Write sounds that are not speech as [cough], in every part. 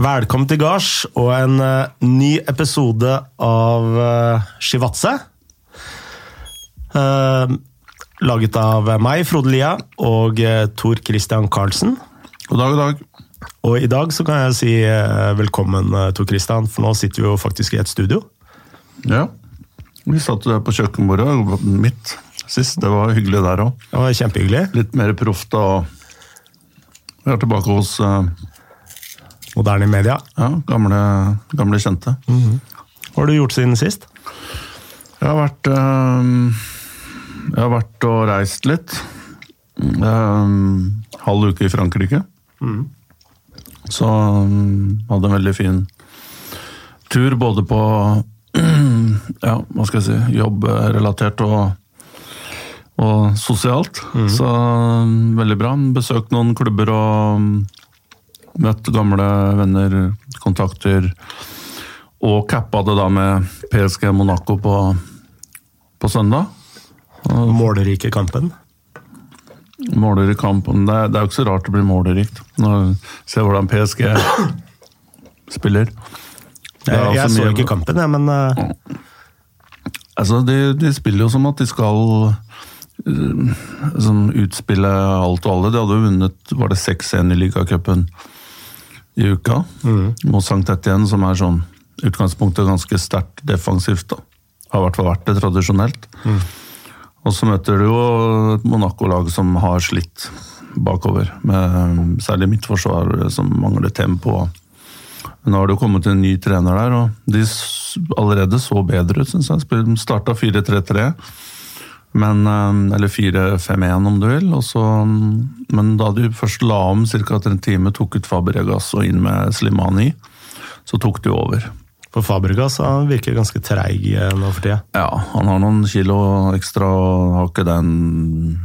Velkommen til gards og en uh, ny episode av uh, Shivatse. Uh, laget av meg, Frode Lia, og uh, Tor Christian Karlsen. God dag, god dag. Og i dag så kan jeg si velkommen, Tor Christian, for nå sitter vi jo faktisk i et studio. Ja, vi satt der på kjøkkenbordet mitt sist. Det var hyggelig der òg. Kjempehyggelig. Litt mer proft og Vi er tilbake hos Moderne media. ja, gamle, gamle kjente. Hva har du gjort siden sist? Jeg har vært øh, Jeg har vært og reist litt. Um, halv uke i Frankrike. Så um, hadde en veldig fin tur både på [clears throat] ja, hva skal jeg si, jobbrelatert og, og sosialt. Så mm, veldig bra. Besøkt noen klubber og mm, møtt gamle venner, kontakter. Og cappa det da med PSG Monaco på, på søndag. Målerike kampen. Måler i kampen. Det er, det er jo ikke så rart det blir målerikt. Når Se hvordan PSG [clears throat] spiller. Er Jeg, jeg så ikke kampen, jeg, men eh, Altså, de, de spiller jo som at de skal uh, utspille alt og alle. De hadde jo vunnet var det 6-1 i ligacupen i uka mot Sankt Etienne, som er sånn utgangspunktet ganske sterkt defensivt. da. Har i hvert fall vært det tradisjonelt. Og så møter du jo et Monaco-lag som har slitt bakover. Med særlig midtforsvar som mangler tempo. Men nå har det jo kommet en ny trener der, og de allerede så bedre ut, syns jeg. De starta 4-3-3, men, eh, eller 4-5-1 om du vil. Så, men da de først la om ca. etter en time, tok ut Fabregas og inn med Slimani, så tok de over. for Fabregas han virker ganske treig eh, nå for tida. Ja, han har noen kilo ekstra og har ikke den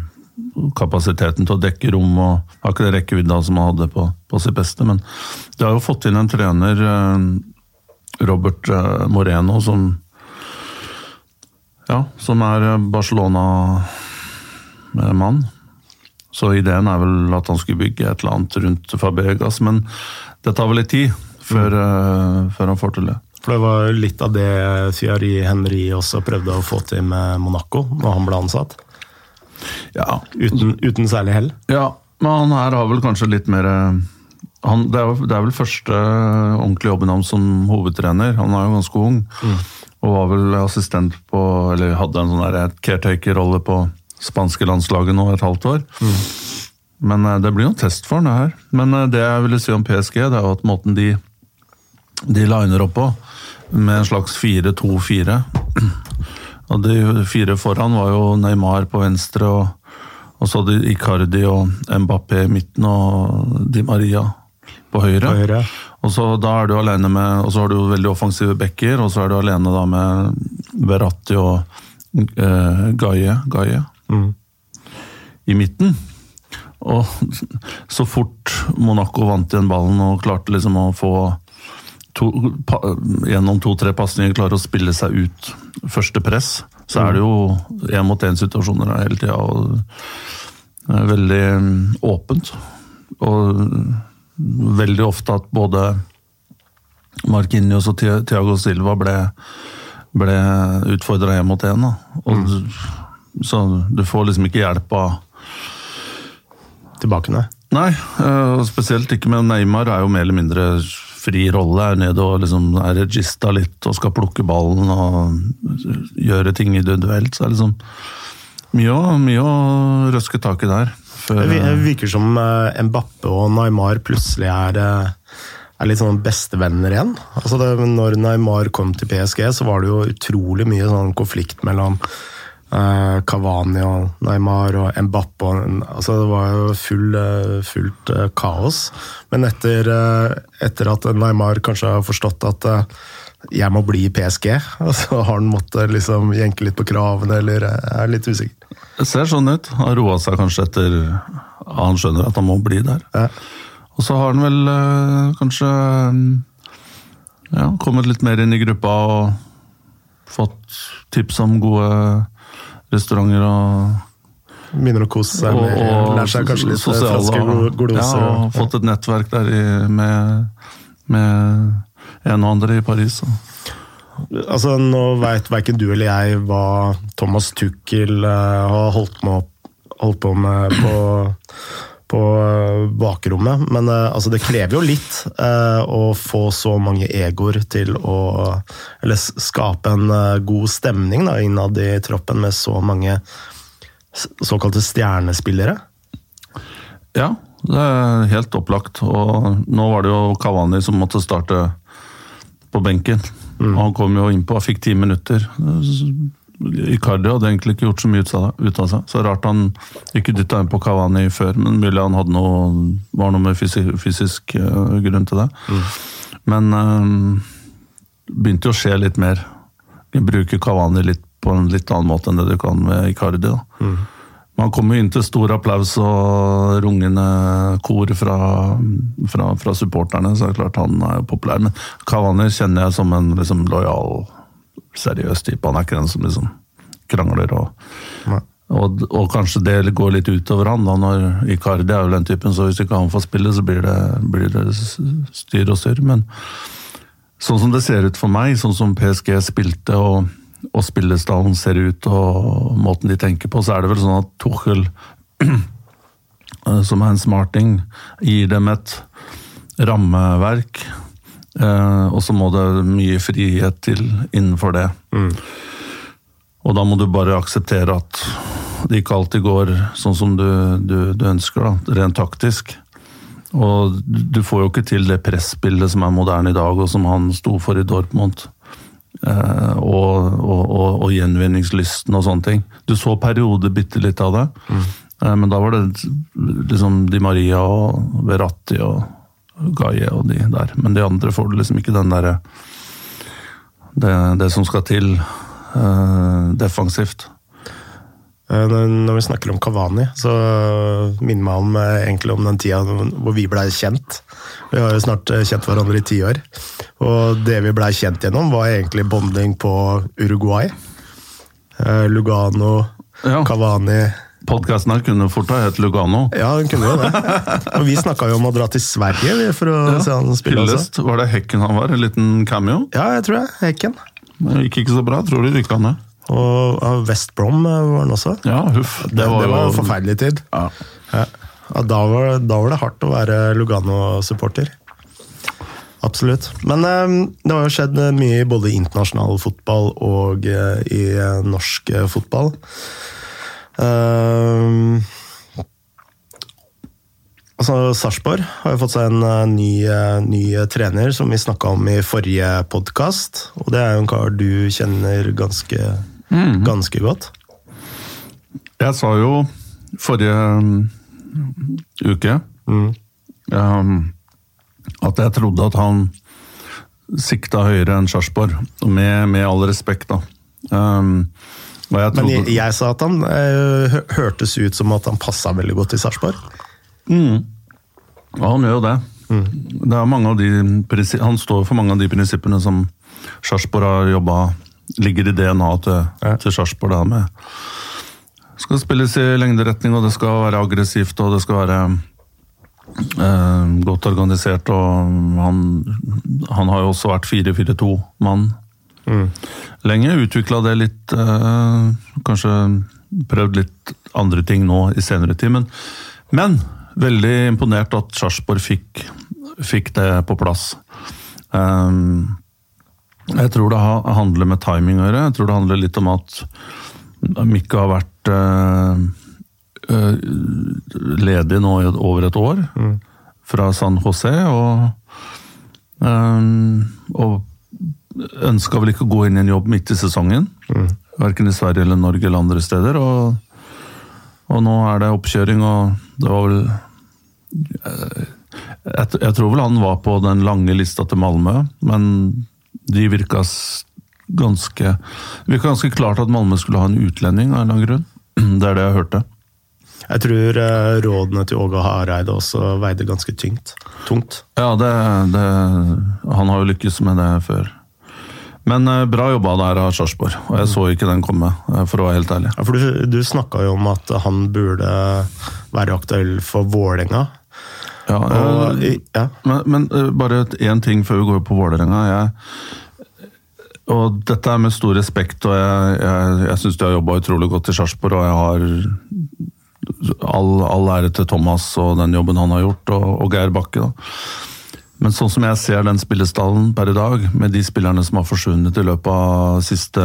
kapasiteten til å dekke rom og har ikke det rekkevidda som han hadde på, på sitt beste. Men de har jo fått inn en trener, eh, Robert Moreno, som ja, som er Barcelona-mann. Så ideen er vel at han skulle bygge et eller annet rundt Fabregas, men det tar vel litt tid før, eh, før han får til det. For det var litt av det Fiari Henry også prøvde å få til med Monaco når han ble ansatt. Ja, Uten, uten særlig hell. Ja, men han her har vel kanskje litt mer eh, han, det, er, det er vel første ordentlige jobben hans som hovedtrener. Han er jo ganske ung. Og var vel assistent på Eller hadde en sånn caretaker-rolle på spanske landslaget nå et halvt år. Men eh, det blir jo en test for han, det her. Men eh, det jeg ville si om PSG, det er jo at måten de, de liner opp på, med en slags 4-2-4 [clears throat] Og de fire foran var jo Neymar på venstre, og, og så hadde Icardi og Mbappé i midten og Di Maria på høyre. På høyre. Og så da er du alene med, og så har du veldig offensive backer, og så er du alene da med Verratti og eh, Gaie, Gaie i midten. Og så fort Monaco vant igjen ballen og klarte liksom å få to, pa, gjennom to-tre pasninger klare å spille seg ut første press, så er det jo én mot én-situasjoner hele tida. Er veldig mm, åpent. Og veldig ofte at både Marquinhos og Thi- Thiago Silva ble, ble utfordra én mot én. Mm. Så du får liksom ikke hjelp av Tilbake nei? Nei, eh, og spesielt ikke med Neymar. er jo mer eller mindre fri rolle. Er nede og liksom er regista litt og skal plukke ballen og gjøre ting individuelt. Så det er liksom mye å, mye å røske tak i der. Før, Det virker som eh, Mbappe og Neymar plutselig er, eh, er litt sånn bestevenner igjen. Altså det, når Neymar kom til PSG, så var det jo utrolig mye sånn konflikt mellom eh, Cavani og Neymar og Mbappe. Og, altså det var jo full, eh, fullt eh, kaos. Men etter, eh, etter at Neymar kanskje har forstått at eh, jeg må bli i PSG, og så har han måttet liksom jenke litt på kravene, eller jeg er litt usikker. Det ser sånn ut. Han har roa seg kanskje etter han skjønner at han må bli der. Ja. Og så har han vel eh, kanskje ja, kommet litt mer inn i gruppa og fått tips om gode restauranter og Begynner å kose seg og, mer. og Lærer seg kanskje litt sosiale- franske glose. Ja, og fått et nettverk der i, med med en og andre i Paris. Så. Altså, Nå veit verken du eller jeg hva Thomas Tuchel uh, har holdt, med, holdt, på med på, på uh, bakrommet, men uh, altså, det krever jo litt å få så mange egoer til å Eller skape en god stemning da, innad i troppen med så mange såkalte stjernespillere. Ja, det er helt opplagt. Og nå var det jo Kavani som måtte starte på benken. Mm. Han kom jo innpå og fikk ti minutter. Icardi hadde egentlig ikke gjort så mye ut av seg. Så rart han ikke dytta inn på Kavani før, men mulig han hadde noe, var noe med fysisk, fysisk uh, grunn til det. Mm. Men uh, begynte jo å skje litt mer. Bruke Kavani litt på en litt annen måte enn det du kan med Icardi. da. Mm. Man kommer inn til stor applaus og rungende kor fra, fra, fra, supporterne, så er det klart han er jo populær. Men Kavani kjenner jeg som en liksom, lojal, seriøs type. Han er ikke den som liksom krangler og, og, og kanskje det går litt utover han da, når Icardi er jo den typen, så hvis ikke han får spille, så blir det, blir det styr og styr. Men sånn som det ser ut for meg, sånn som PSG spilte og og spillestallen ser ut og måten de tenker på, så er det vel sånn at Tuchel, [clears throat] som er en smarting, gir dem et rammeverk. Eh, og så må det mye frihet til innenfor det. Mm. Og da må du bare akseptere at det ikke alltid går sånn som du, du, du ønsker, da, rent taktisk. Og du får jo ikke til det presspillet som er moderne i dag, og som han sto for i Dortmund. Eh, og, og, og, og, gjenvinningslysten og sånne ting. Du så perioder bitte litt av det, mm. men da var det liksom Di Maria og Verratti og Gaie og de der. Men de andre får liksom ikke den derre det, det, som skal til uh, defensivt. Når vi snakker om Kavani, så minner meg om, egentlig om den tida hvor vi blei kjent. Vi har jo snart kjent hverandre i ti år. Og det vi blei kjent gjennom, var egentlig bonding på Uruguay. Eh, Lugano, ja. Cavani Podkasten her kunne fort ha hett Lugano. Ja, den kunne jo det. [laughs] Og vi snakka jo om å dra til Sverige for å ja. se han spille. Hyllest, Var det Hekken han var? En liten cameo? Ja, jeg tror det. Hekken. Det gikk ikke så bra. Tror du rykka ned. Og West Brom var han også. Ja, huff. Det, det var, det var en forferdelig tid. Ja. Ja. Da, var, da, var, det hardt å være Lugano-supporter. Absolutt. Men eh, det har jo skjedd mye både i internasjonal fotball og eh, i eh, norsk fotball. Uh, altså, Sarpsborg har jo fått seg en ny, ny trener, som vi snakka om i forrige podkast. Og det er jo en kar du kjenner ganske, mm. ganske godt. Jeg sa jo forrige um, uke mm. um, at jeg trodde at han sikta høyere enn Sarpsborg, med, med, all respekt, da. Um, jeg trodde... Men jeg, jeg, sa at han uh, hørtes ut som at han passa veldig godt i Sarpsborg. Mm. Ja, han gjør jo det. Mm. det er mange av de, han står for mange av de prinsippene som Sarpsborg har jobba Ligger i DNA-et til, ja. til Sarpsborg. Det skal spilles i lengderetning, og det skal være aggressivt, og det skal være Eh, godt organisert, og han, han, har jo også vært 4-4-2-mann mm. lenge. Utvikla det litt eh, Kanskje prøvd litt andre ting nå i senere tid, men, men veldig imponert at Sarpsborg fikk, fikk, det på plass. Um, jeg tror det handler med timing å gjøre. Jeg tror det handler litt om at Mikke har vært øh, ledig nå i over et år mm. fra San José. Og, øh, og ønska vel ikke å gå inn i en jobb midt i sesongen. Mm. Verken i Sverige eller Norge eller andre steder. Og, og nå er det oppkjøring, og det var vel jeg, jeg, tror vel han var på den lange lista til Malmö, men de virka ganske Det virka ganske klart at Malmö skulle ha en utlending av en eller annen grunn. [clears throat] Det er det jeg hørte. Jeg tror eh, rådene til Åge Hareide også veide ganske tyngt. tungt. Ja, det, det, han har jo lykkes med det før. Men eh, bra jobba der av Sarpsborg, og jeg så ikke den komme, eh, for å være helt ærlig. Ja, for Du, du snakka jo om at han burde være aktuell for Vålerenga. Ja, Og, jeg, ja. Men, men eh, bare én ting før vi går på Vålerenga. Jeg, og dette er med stor respekt, og jeg, jeg, jeg syns de har jobba utrolig godt i Sarpsborg. Og jeg har all, all ære til Thomas og den jobben han har gjort, og, og Geir Bakke. Da. Men sånn som jeg ser den spillestallen per i dag, med de spillerne som har forsvunnet i løpet av siste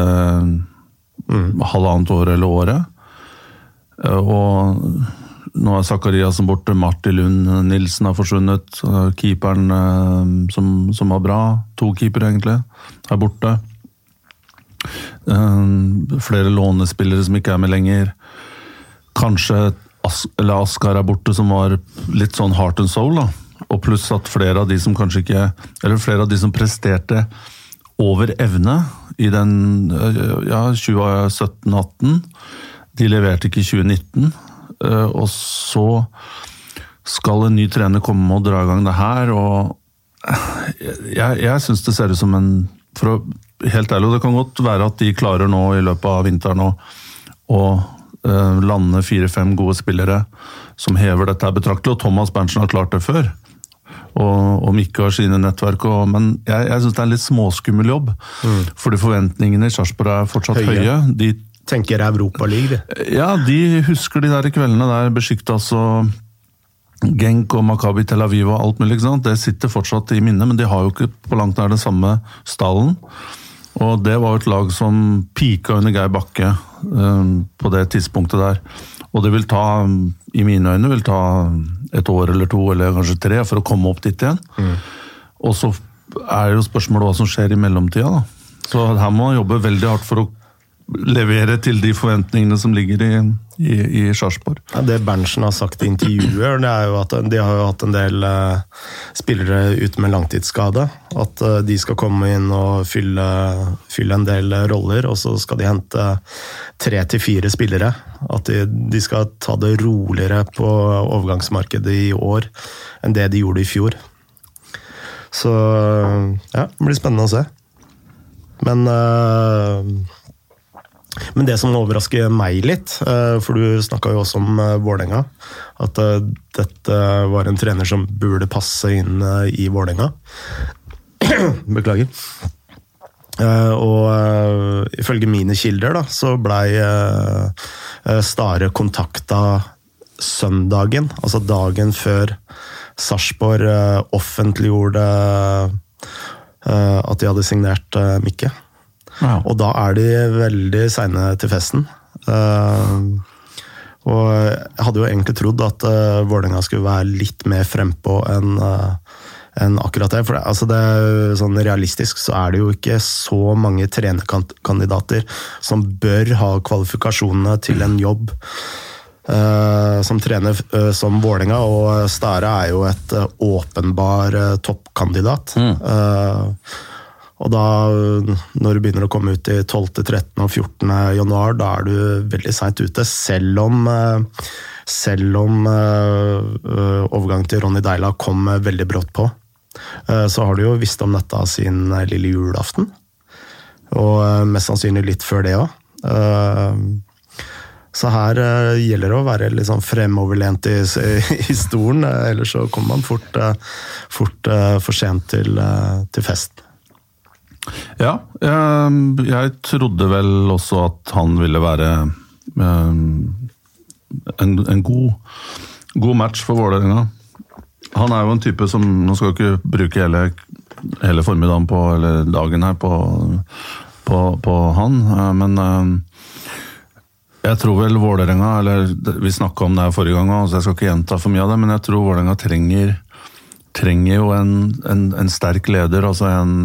halvannet år eller året, eh, og nå er Zakariassen borte, Martin Lund Nilsen har forsvunnet. Keeperen eh, som, som var bra, to keepere egentlig, er borte. Eh, Flere lånespillere som ikke er med lenger. Kanskje As eller Askar er borte, som var litt sånn heart and soul. da. Og pluss at flere av de som kanskje ikke Eller flere av de som presterte over evne i den eh, ja, 2017-18, de leverte ikke i 2019. eh, Og så skal en ny trener komme og dra i gang det her, og jeg, jeg syns det ser ut som en for å, Helt ærlig, det kan godt være at de klarer nå i løpet av vinteren å, å eh, lande fire-fem gode spillere som hever dette her betraktelig, og Thomas Berntsen har klart det før. Og, og ikke har sine nettverk, og, men jeg, jeg syns det er en litt småskummel jobb. Fordi forventningene i Sarpsborg er fortsatt Høye. høye. De Tenker Europaliga, de. ja, de husker de der kveldene der Besjiktas og Genk og Makabi Tel Aviv og alt mulig. ikke sant? Det sitter fortsatt i minnet, men de har jo ikke på langt nær den samme stallen. Og det var jo et lag som pika under Geir Bakke um, på det tidspunktet der. Og det vil ta, i mine øyne, vil ta et år eller to, eller kanskje tre, for å komme opp dit igjen. Og så er jo spørsmålet hva som skjer i mellomtida, da. Så her må man jobbe veldig hardt for å levere til de forventningene som ligger i, i, i Sarpsborg. Ja, det Berntsen har sagt i intervjuer, det er jo at de har jo hatt en del eh, spillere ute med langtidsskade. At eh, de skal komme inn og fylle, fylle en del roller, og så skal de hente tre til fire spillere. At de, de skal ta det roligere på overgangsmarkedet i år enn det de gjorde i fjor. Så ja, det blir spennende å se. Men eh, men det som overrasker meg litt, eh, for du snakka jo også om eh, Vålerenga, at eh, dette var en trener som burde passe inn i Vålerenga. [clears throat] Beklager. Og ifølge mine kilder da, så blei Stare kontakta søndagen, altså dagen før Sarpsborg offentliggjorde at de hadde signert Mikke. Ja. Og da er de veldig seine til festen. Uh, og jeg hadde jo egentlig trodd at uh, Vålerenga skulle være litt mer frempå enn uh, enn akkurat det. For det, altså det sånn realistisk så er det jo ikke så mange trenerkandidater som bør ha kvalifikasjonene til en jobb uh, som trener uh, som Vålerenga, og Stare er jo et uh, åpenbar toppkandidat. Eh, og da, når du begynner å komme ut i 12., 13. og 14. januar, da er du veldig seint ute. Selv om, eh, selv om eh, eh, overgangen til Ronny Deila kom veldig brått på, så har du jo visst om dette siden lille julaften. Og mest sannsynlig litt før det òg. Så her gjelder det å være litt sånn fremoverlent i, [laughs] i stolen, ellers så kommer man fort, fort for sent til, til festen. Ja, jeg, jeg trodde vel også at han ville være eh, en, en god, god match for Vålerenga. Han er jo en type som Nå skal jeg ikke bruke hele, hele formiddagen på, eller dagen her på, på, på han, eh, men eh, jeg tror vel Vålerenga eller Vi snakka om det her forrige gang, så jeg skal ikke gjenta for mye av det, men jeg tror Vålerenga trenger, trenger jo en, en, en sterk leder. altså en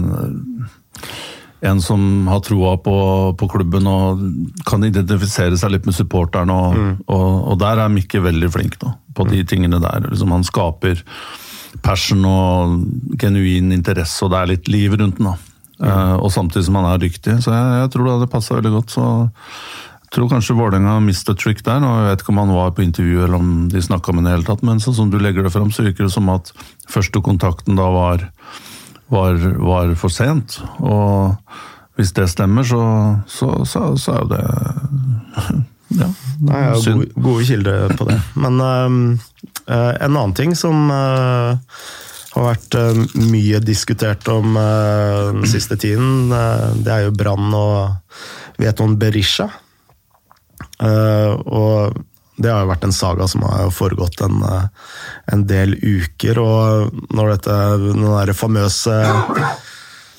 en som har troa på, på klubben og kan identifisere seg litt med supporteren. Og, og, og der er Mikke veldig flink da, på de tingene der. Liksom han skaper passion og genuin interesse, og det er litt liv rundt den. da. Eh, og samtidig som han er dyktig. Så jeg, jeg tror det hadde passa veldig godt. så jeg tror kanskje Vålerenga mista trick der. og Jeg vet ikke om han var på intervju eller om de snakka med ham i det hele tatt, men sånn som du legger det fram, så virker det som at første kontakten da var var, var for sent. Og hvis det stemmer, så, så, så, så er jo det [laughs] Ja. Nei, jeg har gode, gode kilder på det. Men Eh, en annen ting som uh, har vært uh, mye diskutert om den siste tiden, det er jo Brann og Veton Berisha. Og det har jo vært en saga som har foregått en, eh, en del uker, og når dette den der famøse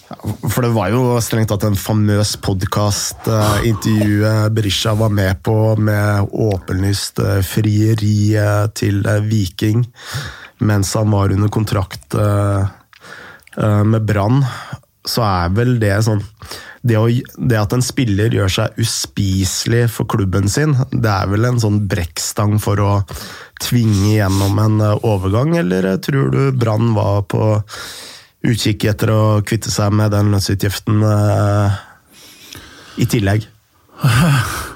for det var jo strengt tatt en famøs podkast intervjuet Berisha var med på, med åpenlyst eh, frieri eh, til Viking mens han var under kontrakt med Brann. Så er vel det sånn det, å, det at en spiller gjør seg uspiselig for klubben sin, det er vel en sånn brekkstang for å tvinge gjennom en eh, overgang, eller eh, tror du Brann var på utkikk etter å kvitte seg med den lønnsutgiften eh, i tillegg? [laughs]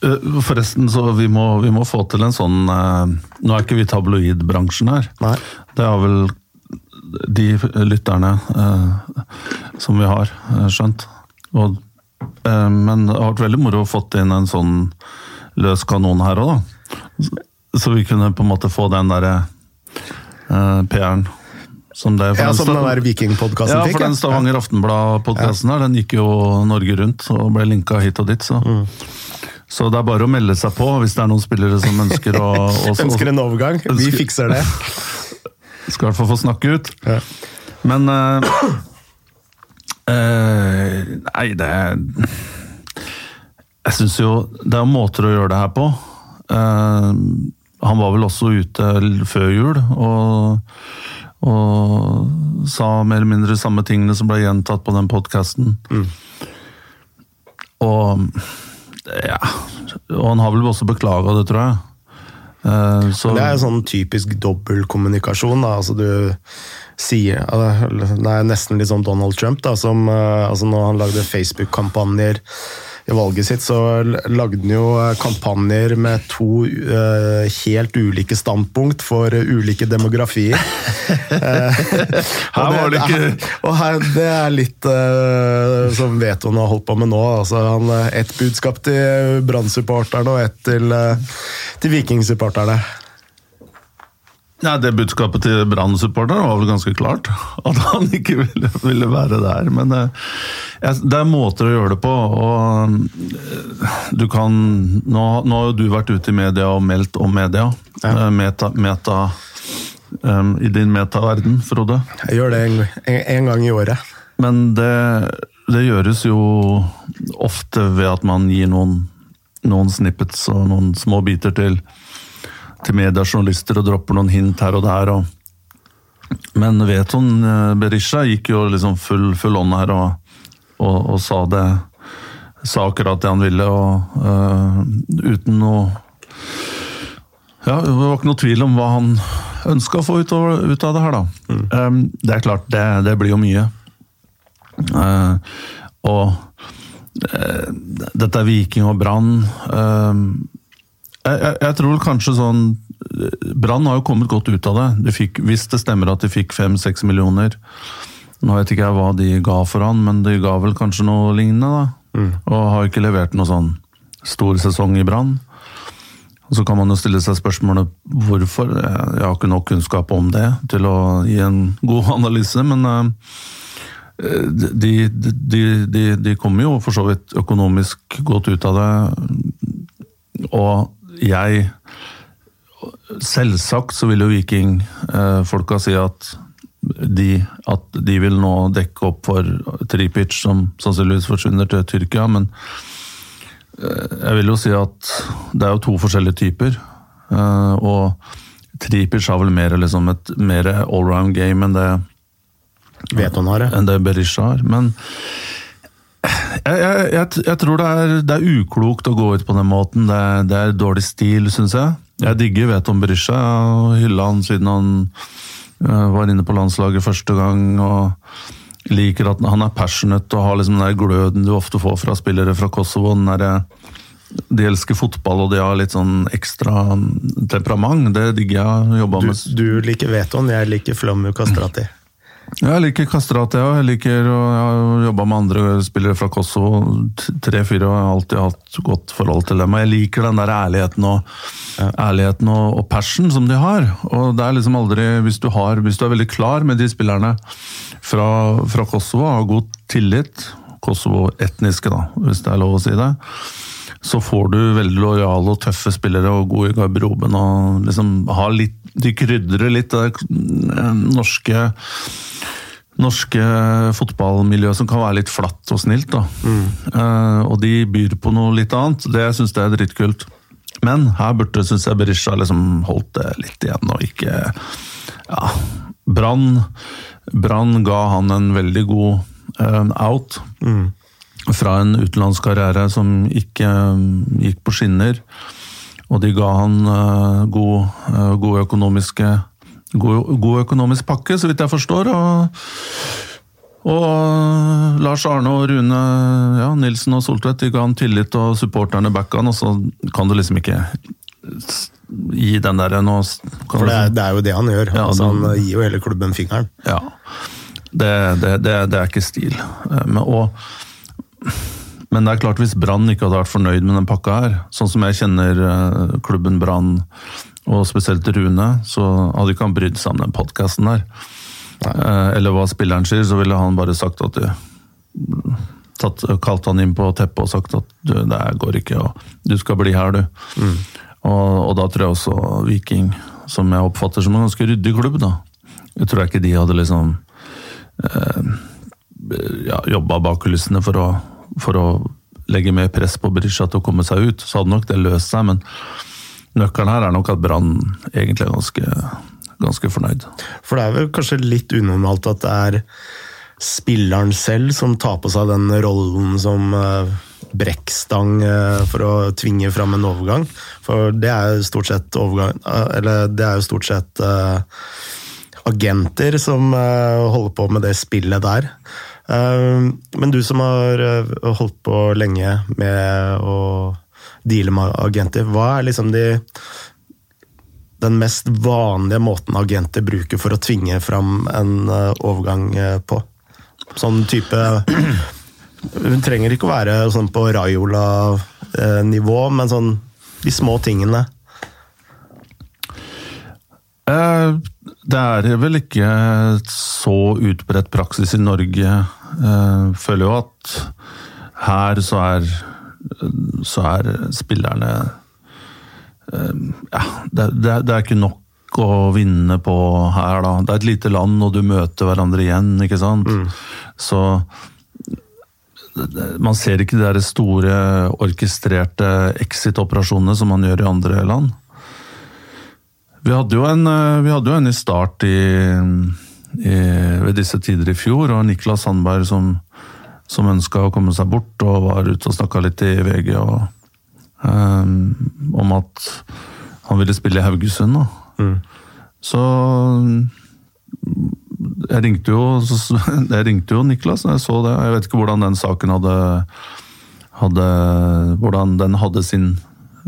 Eh, Forresten, så vi må, vi må få til en sånn Nå er ikke vi tabloidbransjen her. Nei. Det har vel de lytterne eh, som vi har, eh, skjønt. Og, eh, men det har vært veldig moro å fått inn en sånn løs kanon her òg, da. Så, vi kunne på en måte få den derre eh, PR-en som det for Ja, Som den der Vikingpodkasten ja, for den Stavanger Aftenblad-podkasten her, den gikk jo Norge rundt og ble linka hit og dit. Så. Mm. så det er bare å melde seg på hvis det er noen spillere som ønsker å [laughs] å- Ønsker en overgang? Vi fikser det. [laughs] Skal i hvert fall få snakke ut. Ja. Men uh, uh, Nei, det Jeg syns jo det er måter å gjøre det her på. Uh, han var vel også ute før jul og, og sa mer eller mindre samme tingene som ble gjentatt på den podkasten. Og ja Og han har vel også beklaga det, tror jeg. Eh, så, Det er sånn typisk dobbeltkommunikasjon. altså Du sier Det er nesten litt sånn Donald Trump, da, som eh, altså når han lagde Facebook-kampanjer i valget sitt, så lagde han jo eh, kampanjer med to uh, helt ulike standpunkt for eh, ulike demografier. [laughs] Her var det ikke- Og her, det er litt uh, som Veton har holdt på med nå. altså han, Ett budskap til Brann-supporterne og ett til, uh, til Viking-supporterne. Ja, Det budskapet til Brann-supporterne var vel ganske klart. [laughs] At han ikke ville, ville være der. Men eh, jeg- det er måter å gjøre det på. og eh, du kan, Nå, nå har jo du vært ute i media og meldt om media. Ja. Eh, Meta, meta um, I din metaverden, Frode. Jeg gjør det en, en, en gang i året. Men det, det gjøres jo ofte ved at man gir noen, noen snippets og noen små biter til, til mediejournalister og dropper noen hint her og der. Og, men Veton eh, Berisha gikk jo liksom full, full on her og, og, og sa det sa akkurat det han ville, og uh, uten noe Ja, det var ikke noe tvil om hva han ønska å få ut, av- ut av det her, da. Eh, det er klart, det, det blir jo mye. Uh, og dette er Viking og Brann. Eh, jeg, jeg, jeg tror kanskje sånn Brann har jo kommet godt ut av det. De fikk, hvis det stemmer at de fikk fem-seks millioner. Nå vet ikke jeg hva de ga for han, men de ga vel kanskje noe lignende. da. Og har ikke levert noe sånn stor sesong i Brann. Så kan man jo stille seg spørsmålet hvorfor. Jeg har ikke nok kunnskap om det til å gi en god [laughs] analyse, men eh, de, de, de, de kommer jo for så vidt økonomisk godt ut av det. Og jeg Selvsagt så vil jo Viking-folka si at de, at de vil nå dekke opp for Tripic, som sannsynligvis forsvinner til Tyrkia, men eh, jeg vil jo si at det er jo to forskjellige typer. eh, Og Tripic har vel mer, liksom et mer allround game enn det Vet han har det. enn det Berisha har. Men jeg, jeg, jeg tror det er, det er uklokt å gå ut på den måten. Det det er dårlig stil, syns jeg. Jeg digger Veton Berisha. Jeg har hylla han siden han øh, var inne på landslaget første gang. og Liker at han er passionate og har liksom den der gløden du ofte får fra spillere fra Kosovo. den der, de elsker fotball og de har litt sånn ekstra temperament. Det digger jeg å jobbe med. du liker Veton, jeg liker Flammu Kastrati. Jeg liker Kastrati òg. Jeg liker å jobbe med andre spillere fra Kosovo. Tre-fire og jeg har alltid hatt godt forhold til dem. Og jeg liker den der ærligheten og, ærligheten og, og passion som de har. Og det er liksom aldri Hvis du, har, hvis du er veldig klar med de spillerne fra, fra Kosovo, har god tillit Kosovo-etniske, da, hvis det er lov å si det så får du veldig lojale og tøffe spillere og gode i garderoben. og liksom har litt, De krydrer litt det norske norske fotballmiljøet som kan være litt flatt og snilt. da. Mm. Uh, og de byr på noe litt annet. Det syns jeg er dritkult. Men her burde synes jeg Berisha liksom holdt det litt igjen, og ikke ja, Brann Brann ga han en veldig god uh, out. Mm. Fra en utenlandskarriere som ikke um, gikk på skinner. Og de ga han uh, god, gode økonomiske god, god, økonomisk pakke, så vidt jeg forstår. Og, og Lars Arne og Rune ja, Nilsen og Soltvedt de ga han tillit, og supporterne backa han, og så kan du liksom ikke gi den der nå For det er, det er, jo det han gjør. Ja, altså, han gir jo hele klubben fingeren. Ja. Det, det, det, det er ikke stil. Eh, men, og, men det er klart, hvis Brann ikke hadde vært fornøyd med den pakka her, sånn som jeg kjenner eh, klubben Brann og spesielt Rune, så hadde ikke han brydd seg om den podkasten der. Eh, eller hva spilleren sier, så ville han bare sagt at du tatt, Kalt han inn på teppet og sagt at du, det går ikke, og du skal bli her, du. Mm. Og, og, da tror jeg også Viking, som jeg oppfatter som en ganske ryddig klubb, da. Jeg tror ikke de hadde liksom eh, ja, jobba bak kulissene for å, for å legge mer press på Brisja til å komme seg ut. Så hadde nok det løst seg, men Nøkkelen her er nok at Brann egentlig er ganske, ganske fornøyd. For det er vel kanskje litt unormalt at det er spilleren selv som tar på seg den rollen som uh, brekkstang uh, for å tvinge fram en overgang. For det er jo stort sett overgang uh, Eller det er jo stort sett agenter som holder på med det spillet der. men du som har holdt på lenge med å deale med agenter. Hva er liksom de den mest vanlige måten agenter bruker for å tvinge fram en eh, overgang eh, på? Sånn type Hun trenger ikke å være sånn på Raiola-nivå, men sånn de små tingene. Eh, det er vel ikke så utbredt praksis i Norge. Jeg føler jo at her så er så er spillerne eh, Ja, det, det, det, er ikke nok å vinne på her, da. Det er et lite land, og du møter hverandre igjen, ikke sant. Mm. Så man ser ikke de store, orkestrerte exit-operasjonene som man gjør i andre land. Vi hadde jo en, eh, hadde jo en i start i, i, ved disse tider i fjor, og Niklas Sandberg som som ønska å komme seg bort, og var ute og snakka litt i VG og, um, om at han ville spille i Haugesund. Mm. Så jeg ringte, jo, [laughs] jeg ringte jo Niklas når jeg så det. Jeg vet ikke hvordan den saken hadde, hadde Hvordan den hadde sin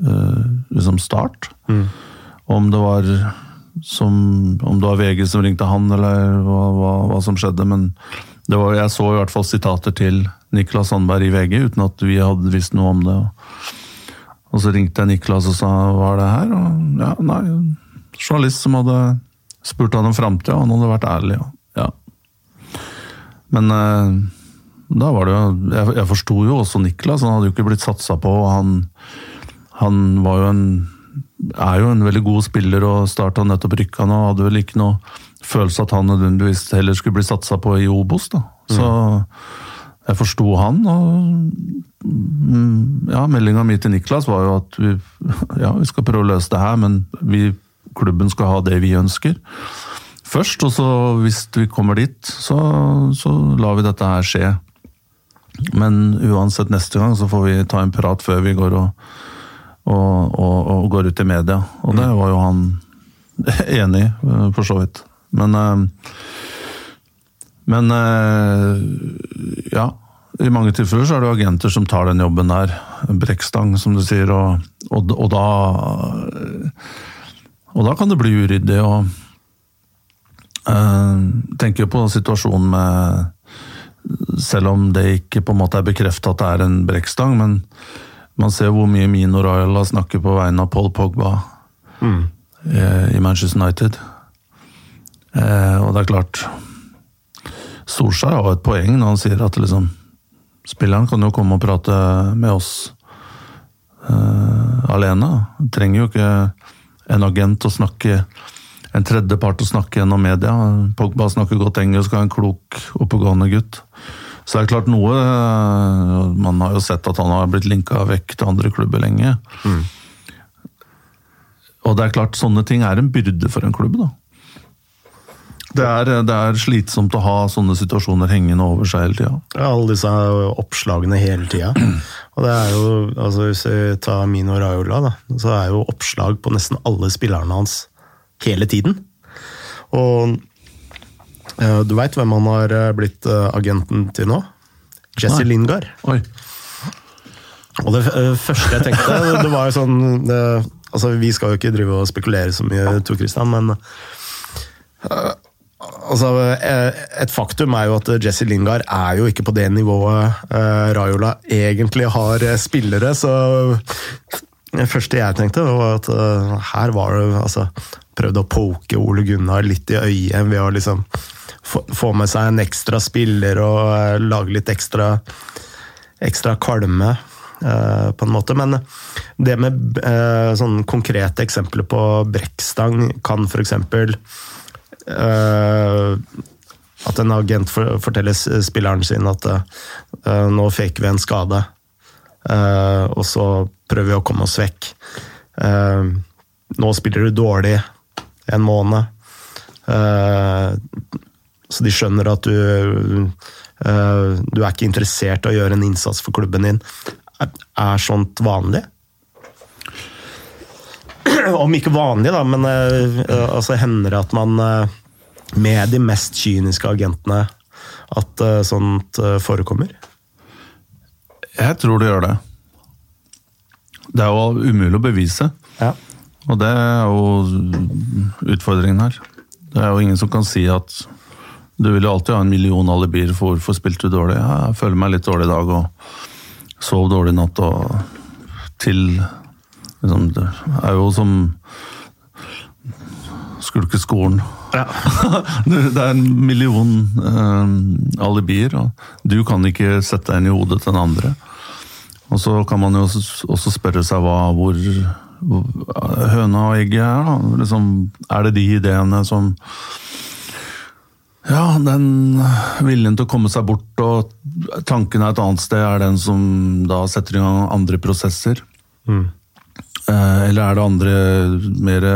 uh, liksom start. Mm. Om det var som, om det var VG som ringte han, eller hva, hva, hva som skjedde. Men var, jeg så i hvert fall sitater til Niklas Sandberg i VG, uten at vi hadde visst noe om det. Og så ringte jeg Niklas og sa hva er det her? Og ja, nei, journalist som hadde spurt han om framtida, og han hadde vært ærlig. Ja. Men eh, da var det jo Jeg, jeg forsto jo også Niklas, han hadde jo ikke blitt satsa på. han, han var jo en er jo en veldig god spiller og starta nettopp rykka nå. Hadde vel ikke noe følelse at han nødvendigvis heller skulle bli satsa på i Obos. da. Så jeg forsto han, og mm, ja, meldinga mi til Niklas var jo at vi, ja, vi skal prøve å løse det her, men vi, klubben skal ha det vi ønsker først. Og så hvis vi kommer dit, så, så lar vi dette her skje. Men uansett, neste gang så får vi ta en prat før vi går og, og, og, og går ut i media. Og det var jo han [laughs] enig i, for så vidt. Men eh, Men eh, ja. I mange tilfeller så er det agenter som tar den jobben der. Brekkstang, som du sier. Og, og, og, da Og da kan det bli uryddig. Og, Uh, tenker på situasjonen med Selv om det ikke på en måte er bekrefta at det er en brekkstang, men man ser hvor mye Mino Raiola snakker på vegne av Paul Pogba mm. i Manchester United. Uh, og det er klart Solskjær har et poeng når han sier at liksom, spilleren kan jo komme og prate med oss uh, alene. Han trenger jo ikke en agent å snakke en tredjepart å snakke gjennom media. Pogba snakker godt engelsk og er en klok, oppegående gutt. Så det er klart noe eh, Man har jo sett at han har blitt linka vekk til andre klubber lenge. Mm. Og det er klart, sånne ting er en byrde for en klubb, da. Det er, det er, slitsomt å ha sånne situasjoner hengende over seg hele tida. Ja, alle disse oppslagene hele tida. Og det er jo, altså Hvis vi tar Mino Raiola, da, så er jo oppslag på nesten alle spillerne hans hele tiden. Og uh, du veit hvem han har eh, blitt uh, agenten til nå? Jesse Nei. Lingard. Oi. Og det første jeg tenkte, det var jo sånn det, altså Vi skal jo ikke drive og spekulere så mye, Tor Christian, men altså, Et faktum er jo at Jesse Lingard er jo ikke på det nivået Raiola egentlig har spillere, så det første jeg tenkte, var at her var det altså prøvde å poke Ole Gunnar litt i øyet ved å liksom få med seg en ekstra spiller og lage litt ekstra, ekstra kvalme, uh, på en måte. Men det med uh, sånne konkrete eksempler på brekkstang kan f.eks. Uh, at en agent for, forteller spilleren sin at nå faker vi en skade, og så prøver vi å komme oss vekk. nå spiller du dårlig, en måned. Så de skjønner at du Du er ikke interessert i å gjøre en innsats for klubben din. Er sånt vanlig? [clears throat] Om ikke vanlig, da, men uh, altså hender det at man med de mest kyniske agentene at sånt forekommer? Jeg tror det gjør det. Det er jo umulig å bevise. Ja. Og det er jo utfordringen her. Det er jo ingen som kan si at du vil jo alltid ha en million alibier for hvorfor spilte du dårlig. Ja, jeg føler meg litt dårlig i dag og sov dårlig i natt og til liksom, Det er jo som skulkeskolen. Ja. [laughs] det er en million eh, alibier, og du kan ikke sette deg inn i hodet til den andre. Og så kan man jo også spørre seg hva, hvor høna og egget er. Da. Liksom, er det de ideene som Ja, den viljen til å komme seg bort og tanken er et annet sted, er den som da setter i gang andre prosesser? Mm. Eh, eller er det andre mer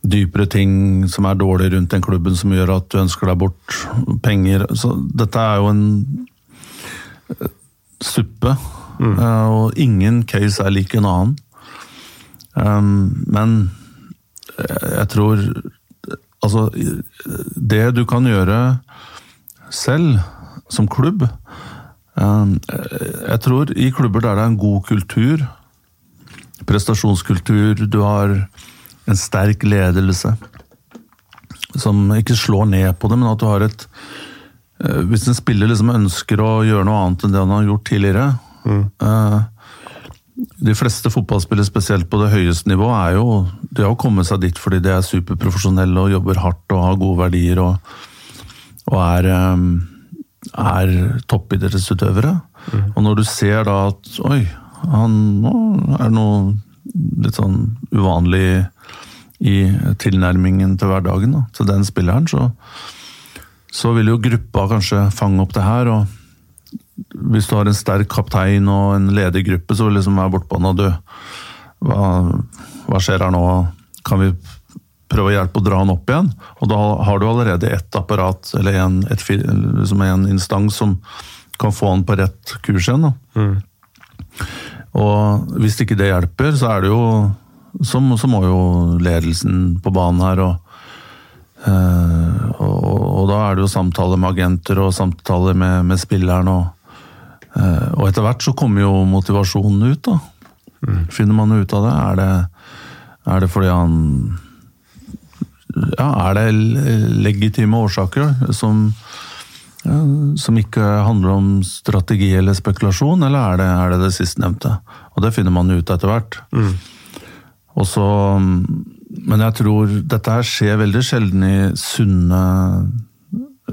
dypere ting som er dårlig rundt den klubben som gjør at du ønsker deg bort? Penger Så dette er jo en eh, suppe. Mm. Eh, og ingen case er lik en annen. Men jeg tror Altså, det du kan gjøre selv som klubb Jeg tror i klubber der det er en god kultur, prestasjonskultur, du har en sterk ledelse som ikke slår ned på det, men at du har et eh, Hvis en spiller liksom ønsker å gjøre noe annet enn det han har gjort tidligere, mm. uh, de fleste fotballspillere, spesielt på det høyeste nivået, er jo de har kommet seg dit fordi de er superprofesjonelle og jobber hardt og har gode verdier og, og er, ehm, er toppidrettsutøvere. Mm. Og når du ser da at oi, han er noe litt sånn uvanlig i tilnærmingen til hverdagen da, til den spilleren, så, så vil jo gruppa kanskje fange opp det her. og hvis du har en sterk kaptein og en ledig gruppe, så vil liksom være bortbanen du hva, hva, skjer her nå? Kan vi prøve å hjelpe å dra han opp igjen? Og da har du allerede ett apparat, eller en, et, liksom en instans som kan få han på rett kurs igjen. Mm. Og hvis ikke det hjelper, så er det jo så, så må jo ledelsen på banen her og øh, og, og, da er det jo samtaler med agenter og samtaler med, med spilleren. Og, øh, og etter hvert så kommer jo motivasjonen ut, da. Mm. Finner man ut av det? Er, det? er det fordi han ja, Er det legitime årsaker som, ja, som ikke handler om strategi eller spekulasjon, eller er det er det, det sistnevnte? Og det finner man ut etter hvert. Mm. Og så, men jeg tror dette her skjer veldig sjelden i sunne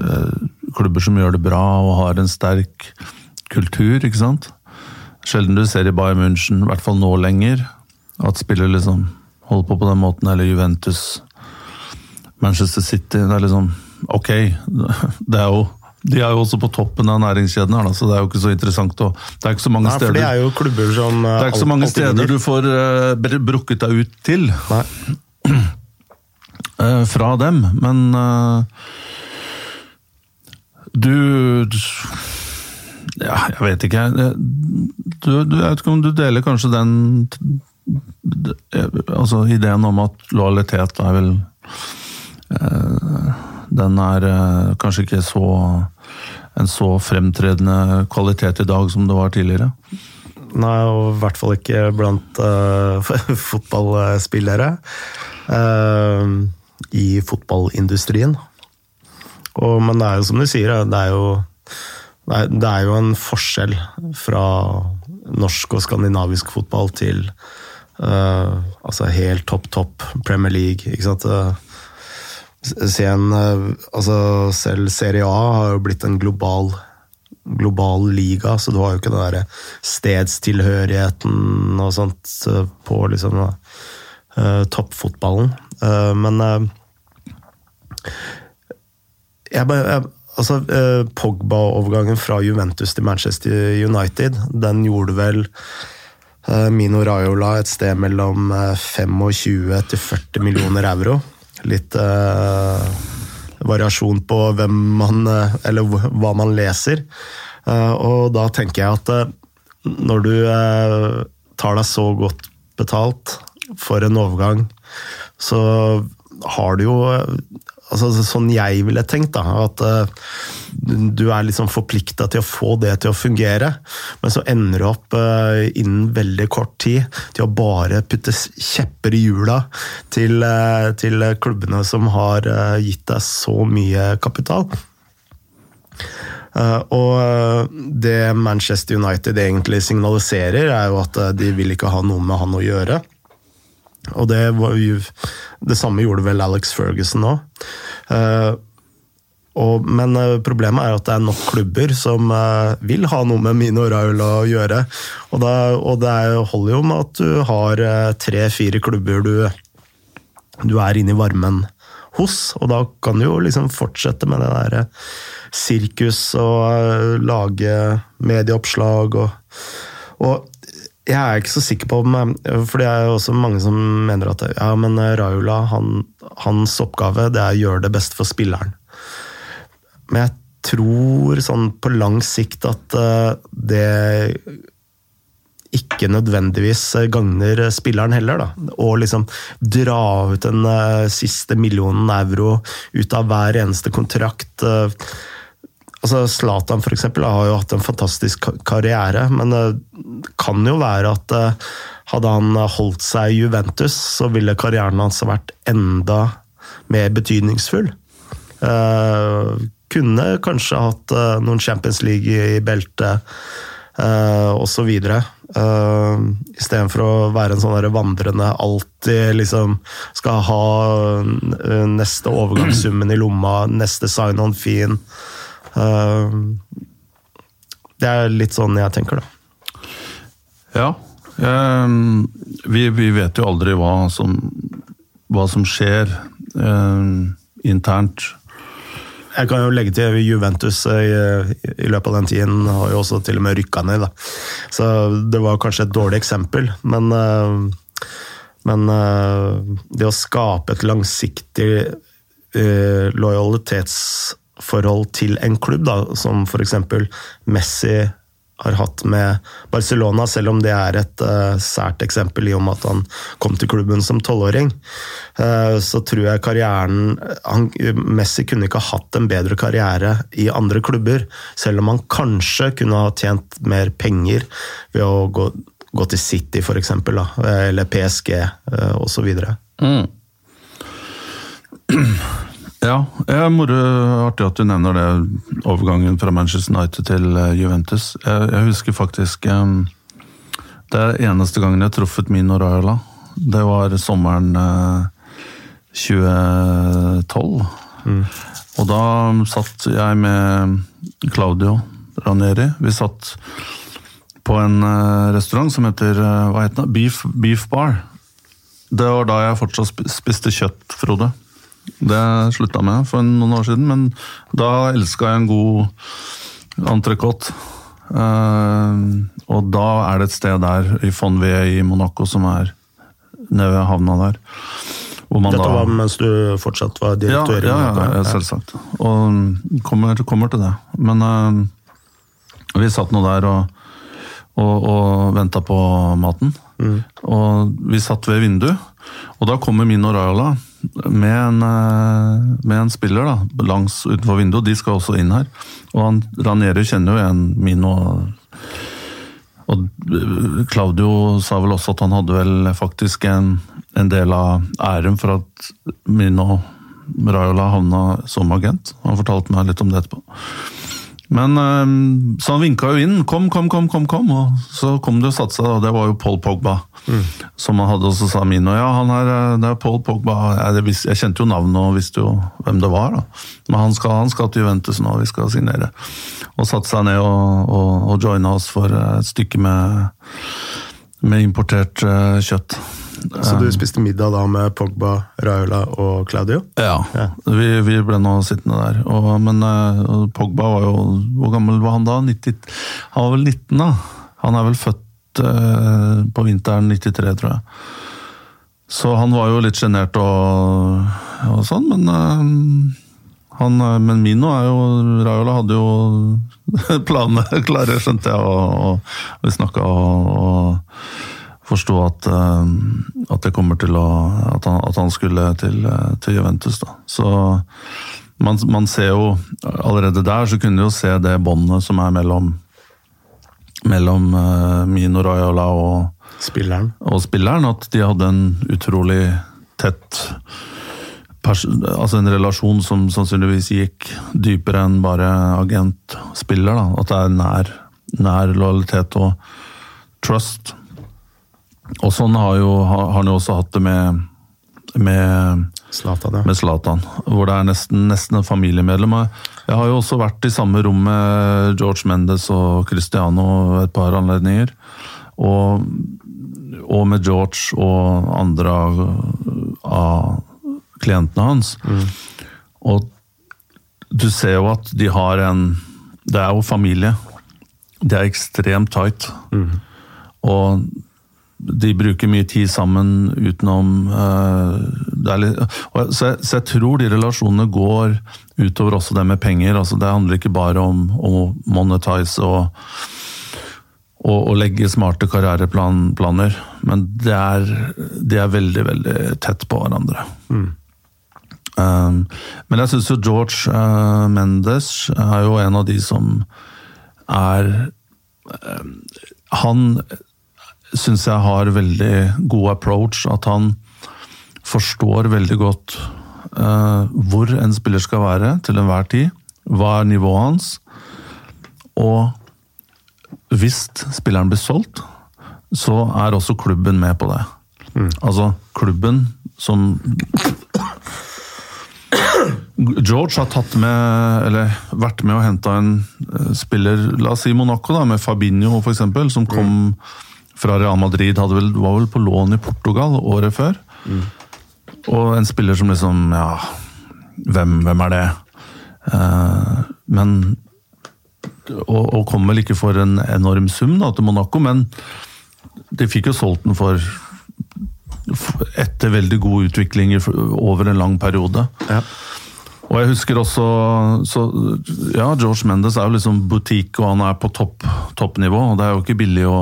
eh, klubber som gjør det bra og har en sterk kultur, ikke sant. Sjelden du ser i Bayern München, i hvert fall nå lenger, at spillere liksom holder på på den måten, eller Juventus, Manchester City. Det er liksom Ok, [laughs] det er jo de er jo også på toppen av næringskjeden, her, så det er jo ikke så interessant å Det er ikke så mange Nei, steder for det er jo klubber som Det er ikke så mange steder du får uh, brukket deg ut til. Nei. Uh, [clears throat] fra dem, men uh, du Ja, jeg vet ikke. Du, du, jeg vet ikke om du deler kanskje den Altså ideen om at lojalitet er vel Eh, den er eh, kanskje ikke så en så fremtredende kvalitet i dag som det var tidligere. Nei, og i hvert fall ikke blant uh, [laughs] fotballspillere uh, i fotballindustrien. Og, men det er jo som du sier, det er jo, det er jo en forskjell fra norsk og skandinavisk fotball til uh, altså helt topp, topp Premier League. ikke sant? En, eh, altså selv Serie A har jo blitt en global, global liga, så du har jo ikke den derre stedstilhørigheten og sånt eh, på liksom uh, toppfotballen. Uh, men uh, jeg, jeg, altså, Pogba-overgangen fra Juventus til Manchester United, den gjorde vel Mino Raiola et sted mellom 25 til 40 millioner euro litt uh, variasjon på hvem man uh, Eller hva man leser. Uh, og da tenker jeg at når du tar deg så godt betalt for en overgang, så har du jo altså, Sånn jeg ville tenkt, da, at uh, du er liksom forplikta til å få det til å fungere, men så ender du opp uh, innen veldig kort tid til å bare putte kjepper i hjula til, uh, til klubbene som har gitt deg så mye kapital. og det Manchester United egentlig signaliserer, er jo at de vil ikke ha noe med han å gjøre. Og det, det samme gjorde vel Alex Ferguson nå. Uh, og, men uh, problemet er at det er nok klubber som uh, vil ha noe med Mino Raula å gjøre. Og, da, og det er, holder jo med at du har tre-fire klubber du, du er inne i varmen hos, og da kan du jo liksom fortsette med det derre sirkus og lage medieoppslag og, og jeg er ikke så sikker på om For det er jo også mange som mener at ja, men Raula, han, hans oppgave det er å gjøre det beste for spilleren. Men jeg tror sånn på lang sikt at uh, det ikke nødvendigvis gagner spilleren heller. Da. Å liksom dra ut den siste millionen euro ut av hver eneste kontrakt. Altså Zlatan for eksempel, har jo hatt en fantastisk karriere, men kan jo være at eh, hadde han holdt seg i Juventus, så ville karrieren hans vært enda mer betydningsfull. Uh, kunne kanskje hatt uh, noen Champions League i beltet osv. Istedenfor å være en sånn vandrende alltid liksom skal ha neste overgangssummen i lomma, neste sign-on fin. Eh, det er litt sånn jeg tenker, da. Ja. Um, vi, vi, vet jo aldri hva som, hva som skjer um, internt. Jeg kan jo legge til Juventus i, i, løpet av den tiden har jo også til og med rykka ned. Da. Så det var kanskje et dårlig eksempel, men, uh, men uh, det å skape et langsiktig uh, lojalitetsforhold til en klubb, da, som f.eks. Messi har hatt med Barcelona, selv om det er et uh, sært eksempel i og med at han kom til klubben som tolvåring. Uh, så tror jeg karrieren han, Messi kunne ikke ha hatt en bedre karriere i andre klubber, selv om han kanskje kunne ha tjent mer penger ved å gå, gå til City, f.eks., eller PSG uh, osv. Mm. Ja, jeg, er moro, artig at du nevner det, overgangen fra Manchester United til eh, Juventus. Jeg, jeg husker faktisk um, Det er eneste gangen jeg har truffet Mino Raiola. Det var sommeren uh, 2012. Og da satt jeg med Claudio Ranieri. Vi satt på en uh, restaurant som heter uh, hva heter det? Beef, Beef Bar. Det var da jeg fortsatt spiste kjøtt, Frode. Det slutta jeg med for noen år siden, men da elska jeg en god entrecôte. Eh, og da er det et sted der, i Fonvie i Monaco, som er nede ved havna der. Dette da- var mens du fortsatt var direktør? ja, ja, ja, selvsagt. Og kommer, kommer til det. Men uh, vi satt nå der og, og, og venta på maten. Og vi satt ved vinduet, og da kommer Mino Raiola med en, eh, med en spiller da, langs utenfor vinduet. De skal også inn her. Og han, Ranieri kjenner jo igjen Mino. Og eh, Claudio sa vel også at han hadde vel faktisk en, en del av æren for at Mino Raiola havna som agent. Han fortalte meg litt om det etterpå. Men eh, Så han vinka jo inn. 'Kom, kom, kom', kom, kom. Og så kom det og satte seg, og det var jo Paul Pogba. Som han hadde, og så sa Mino ja, han er, eh, det er Paul Pogba. Jeg, jeg kjente jo navnet og visste jo hvem det var. da. Men han skal, han skal til Juventus nå, vi skal signere. Og satte seg ned og, og, og joina oss for et stykke med, med importert eh, kjøtt. Så du spiste middag da med Pogba, Raiola og Claudio? Ja, Vi, vi ble nå sittende der. Og, men uh, Pogba var jo Hvor gammel var han da? 90, han var vel 19, da. Han er vel født uh, på vinteren 93, tror jeg. Så han var jo litt sjenert og, og sånn, men uh, han, men Mino er jo Raiola hadde jo [laughs] planene klare, skjønte jeg, og, og, vi snakka og, og forsto at, eh, at det kommer til å At han, at han skulle til, eh, til Juventus, da. Så man, man ser jo Allerede der så kunne du jo se det båndet som er mellom mellom eh, Mino Raiola og, Spilleren. og spilleren, at de hadde en utrolig tett altså en relasjon som sannsynligvis gikk dypere enn bare agent-spiller. At det er nær, nær lojalitet og trust. Og sånn har, jo, har han jo også hatt det med, med Zlatan, ja. med Zlatan, hvor det er nesten, nesten en familiemedlem. Jeg har jo også vært i samme rom med George Mendes og Cristiano et par anledninger. Og, og med George og andre av, av klientene hans. Og du ser jo at de har en Det er jo familie. De er ekstremt tight. Og de bruker mye tid sammen utenom eh, det er litt, så, jeg, så jeg tror de relasjonene går utover også det med penger. altså Det handler ikke bare om å monetize og, og, og legge smarte karriereplaner, men det er, de er veldig, veldig tett på hverandre. Um, men jeg syns jo George uh, Mendes er jo en av de som er um, Han syns jeg har veldig god approach. At han forstår veldig godt uh, hvor en spiller skal være til enhver tid. Hva er nivået hans? Og hvis spilleren blir solgt, så er også klubben med på det. Altså klubben som George har tatt med, eller vært med og henta en eh, spiller, la oss si Monaco, da, med Fabinho f.eks., som kom fra Real Madrid, vel, var vel på lån i Portugal året før. Og en spiller som liksom Ja, hvem, hvem er det? Uh, men og, og kom vel ikke for en enorm sum da, til Monaco, men de fikk jo solgt den for etter veldig god utvikling over en lang periode. Ja. Og jeg husker også så, Ja, George Mendes er jo liksom butikk, og han er på topp, toppnivå. og Det er jo ikke billig å,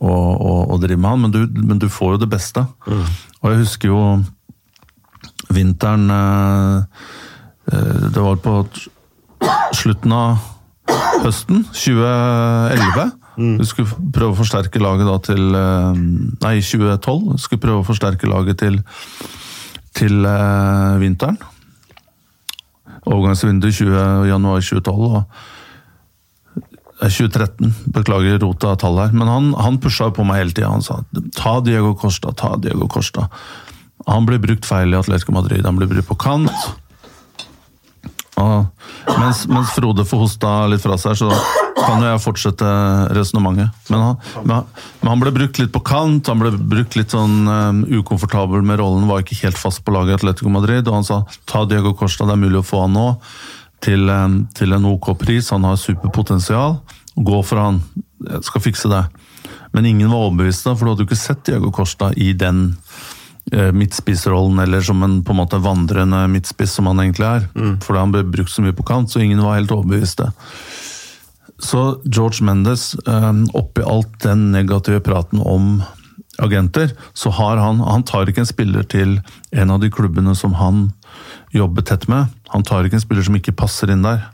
å, å, å drive med han, men du, men du får jo det beste. Og jeg husker jo vinteren eh, eh, Det var på slutten av høsten 2011. Vi skulle prøve å forsterke laget da til eh, Nei, 2012. Vi skulle prøve å forsterke laget til til vinteren. Overgangsvindu 20. januar 2012. og eh, 2013, beklager rota av tall her. Men han, han pusha på meg hele tida. Han sa ta Diego Costa, ta Diego Costa. Han ble brukt feil i Atletico Madrid. Han ble brukt på kant. Og mens, mens Frode får hosta litt fra seg, så kan jeg fortsette resonnementet. Men, men, han- ble brukt litt på kant, han ble brukt litt sånn um, ukomfortabel med rollen, var ikke helt fast på laget i Atletico Madrid, og han sa ta Diego Costa, det er mulig å få han nå, til, um, til en OK pris, han har superpotensial, gå for han, jeg skal fikse det. Men ingen var overbevist, da, for du hadde jo ikke sett Diego Costa i den eh, midtspissrollen, eller som en på en måte vandrende midtspiss som han egentlig er. Fordi han ble brukt så mye på kant, så ingen var helt overbeviste. Så George Mendes, eh, oppi alt den negative praten om agenter, så har han Han tar ikke en spiller til en av de klubbene som han jobber tett med. Han tar ikke en spiller som ikke passer inn der.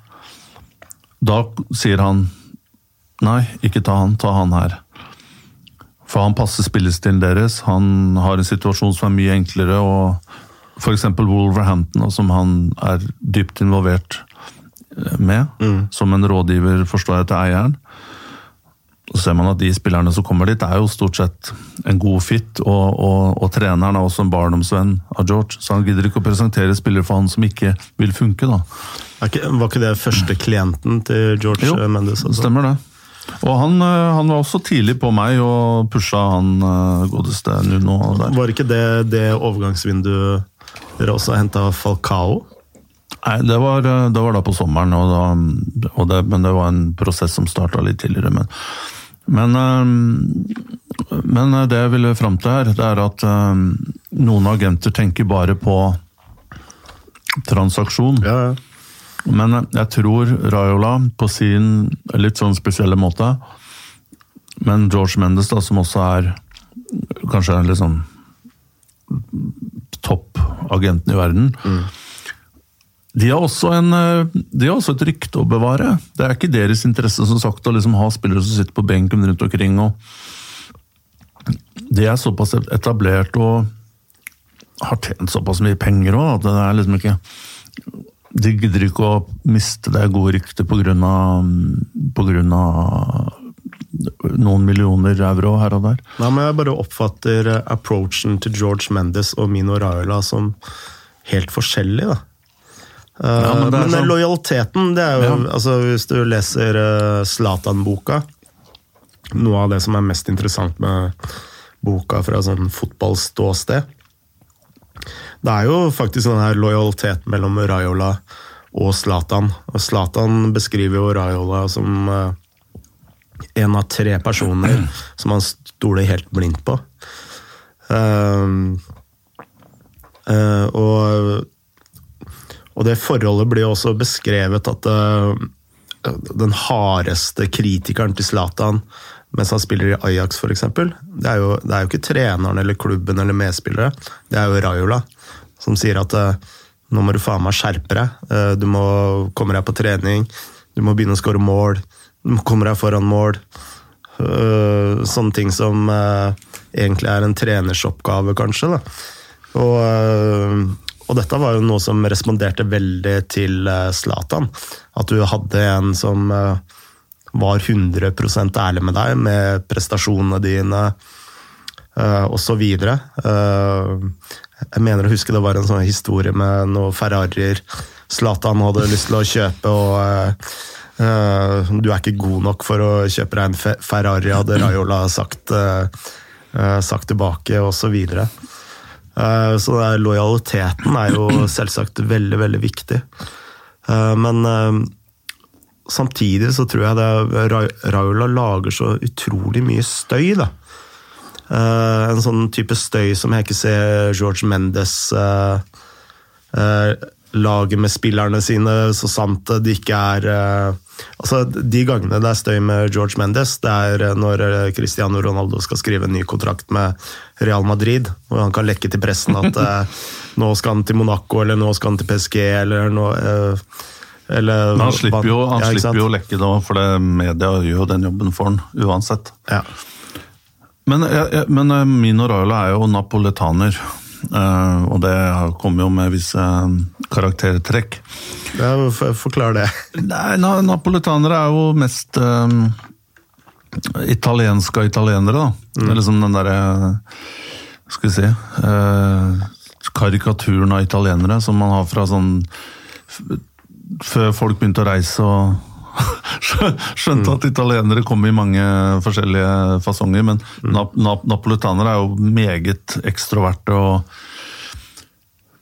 Da sier han nei, ikke ta han, ta han her. For han passer spillestilen deres. Han har en situasjon som er mye enklere. og F.eks. Wolverhampton, som han er dypt involvert eh, med, som en rådgiver, forstår jeg, til eieren. Så ser man at de spillerne som kommer dit, er jo stort sett en god fit, og, og, og treneren er også en barndomsvenn av George, så han gidder ikke å presentere spillere for han som ikke vil funke, da. Ikke, var ikke det første klienten til George Jo, Mendes? Jo, Stemmer det. Og han, eh, han var også tidlig på meg og pusha han eh, godeste Nuno der. Var ikke det det overgangsvinduet dere også henta Falcao? Nei, det var, eh, det var da på sommeren, og da, og det, men det var en prosess som starta litt tidligere. Men, men, eh, men det jeg ville fram til her, det er at eh, noen agenter tenker bare på transaksjon. Ja, ja. Men jeg tror Raiola på sin litt sånn spesielle måte Men George Mendes, da, som også er kanskje litt sånn toppagenten i verden de har, en, eh, de har også et rykte å bevare. Det er ikke deres interesse som sagt å liksom ha spillere som sitter på benken rundt omkring. og De er såpass etablert og har tjent såpass mye penger òg at det er liksom ikke de gidder ikke å miste det gode ryktet pga. noen millioner euro her og der. Nei, men Jeg bare oppfatter approachen til George Mendes og Mino Raiola som helt forskjellig. da. Eh, Ja, men men sånn- lojaliteten, det er jo Ja. altså Hvis du leser eh, Zlatan-boka Noe av det som er mest interessant med boka fra sånn fotballståsted Det er jo faktisk den her lojaliteten mellom Raiola og Zlatan. Og Zlatan beskriver jo Raiola som eh, en av tre personer [clears throat] som han stoler helt blindt på. Uh, uh, og, og det forholdet blir også beskrevet at uh, den hardeste kritikeren til Zlatan mens han spiller i Ajax, f.eks. Det, det er jo ikke treneren eller klubben eller medspillere, det er jo Raiola som sier at eh, nå må du faen meg skjerpe deg. Eh, Du må komme deg på trening, du må begynne å skåre mål, du må komme deg foran mål. Sånne ting som egentlig er en trenersoppgave, kanskje. Da. Og, og dette var jo noe som responderte veldig til eh, Zlatan. At du hadde en som eh, var 100% ærlig med deg, med prestasjonene dine uh, osv. Jeg mener å huske det var en sånn historie med noen Ferrarier Zlatan hadde lyst til å kjøpe, og eh, eh, du er ikke god nok for å kjøpe deg en Ferrari, hadde Raiola sagt, eh, eh, sagt tilbake, osv. Så, videre. Eh, så det er- lojaliteten er jo [clears throat] selvsagt veldig, veldig viktig. Eh, men eh, samtidig så tror jeg det Raula lager så utrolig mye støy, da. Eh, en sånn type støy som jeg ikke ser George Mendes eh, eh, lage med spillerne sine, så sant det ikke er eh, Altså, De gangene det er støy med George Mendes, det er eh, når eh, Cristiano Ronaldo skal skrive en ny kontrakt med Real Madrid, og han kan lekke til pressen at [laughs] nå skal han til Monaco, eller nå skal han til PSG, eller nå eller, Men han slipper jo, han Ja, slipper jo å lekke da, for det media gjør jo den jobben for han uansett. Ja. Men, jeg- jeg- men Mino Raiola er jo napoletaner. Eh, og det kommer jo med visse karaktertrekk. Ja, Forklar det. Nei, Napoletanere er jo mest um, italienske italienere, da. Det er liksom den derre Skal vi si uh, Karikaturen av italienere som man har fra sånn Før folk begynte å reise og [laughs] skjø- skjønte at italienere kom i mange forskjellige fasonger, men nap nap napolitanere er jo meget ekstroverte og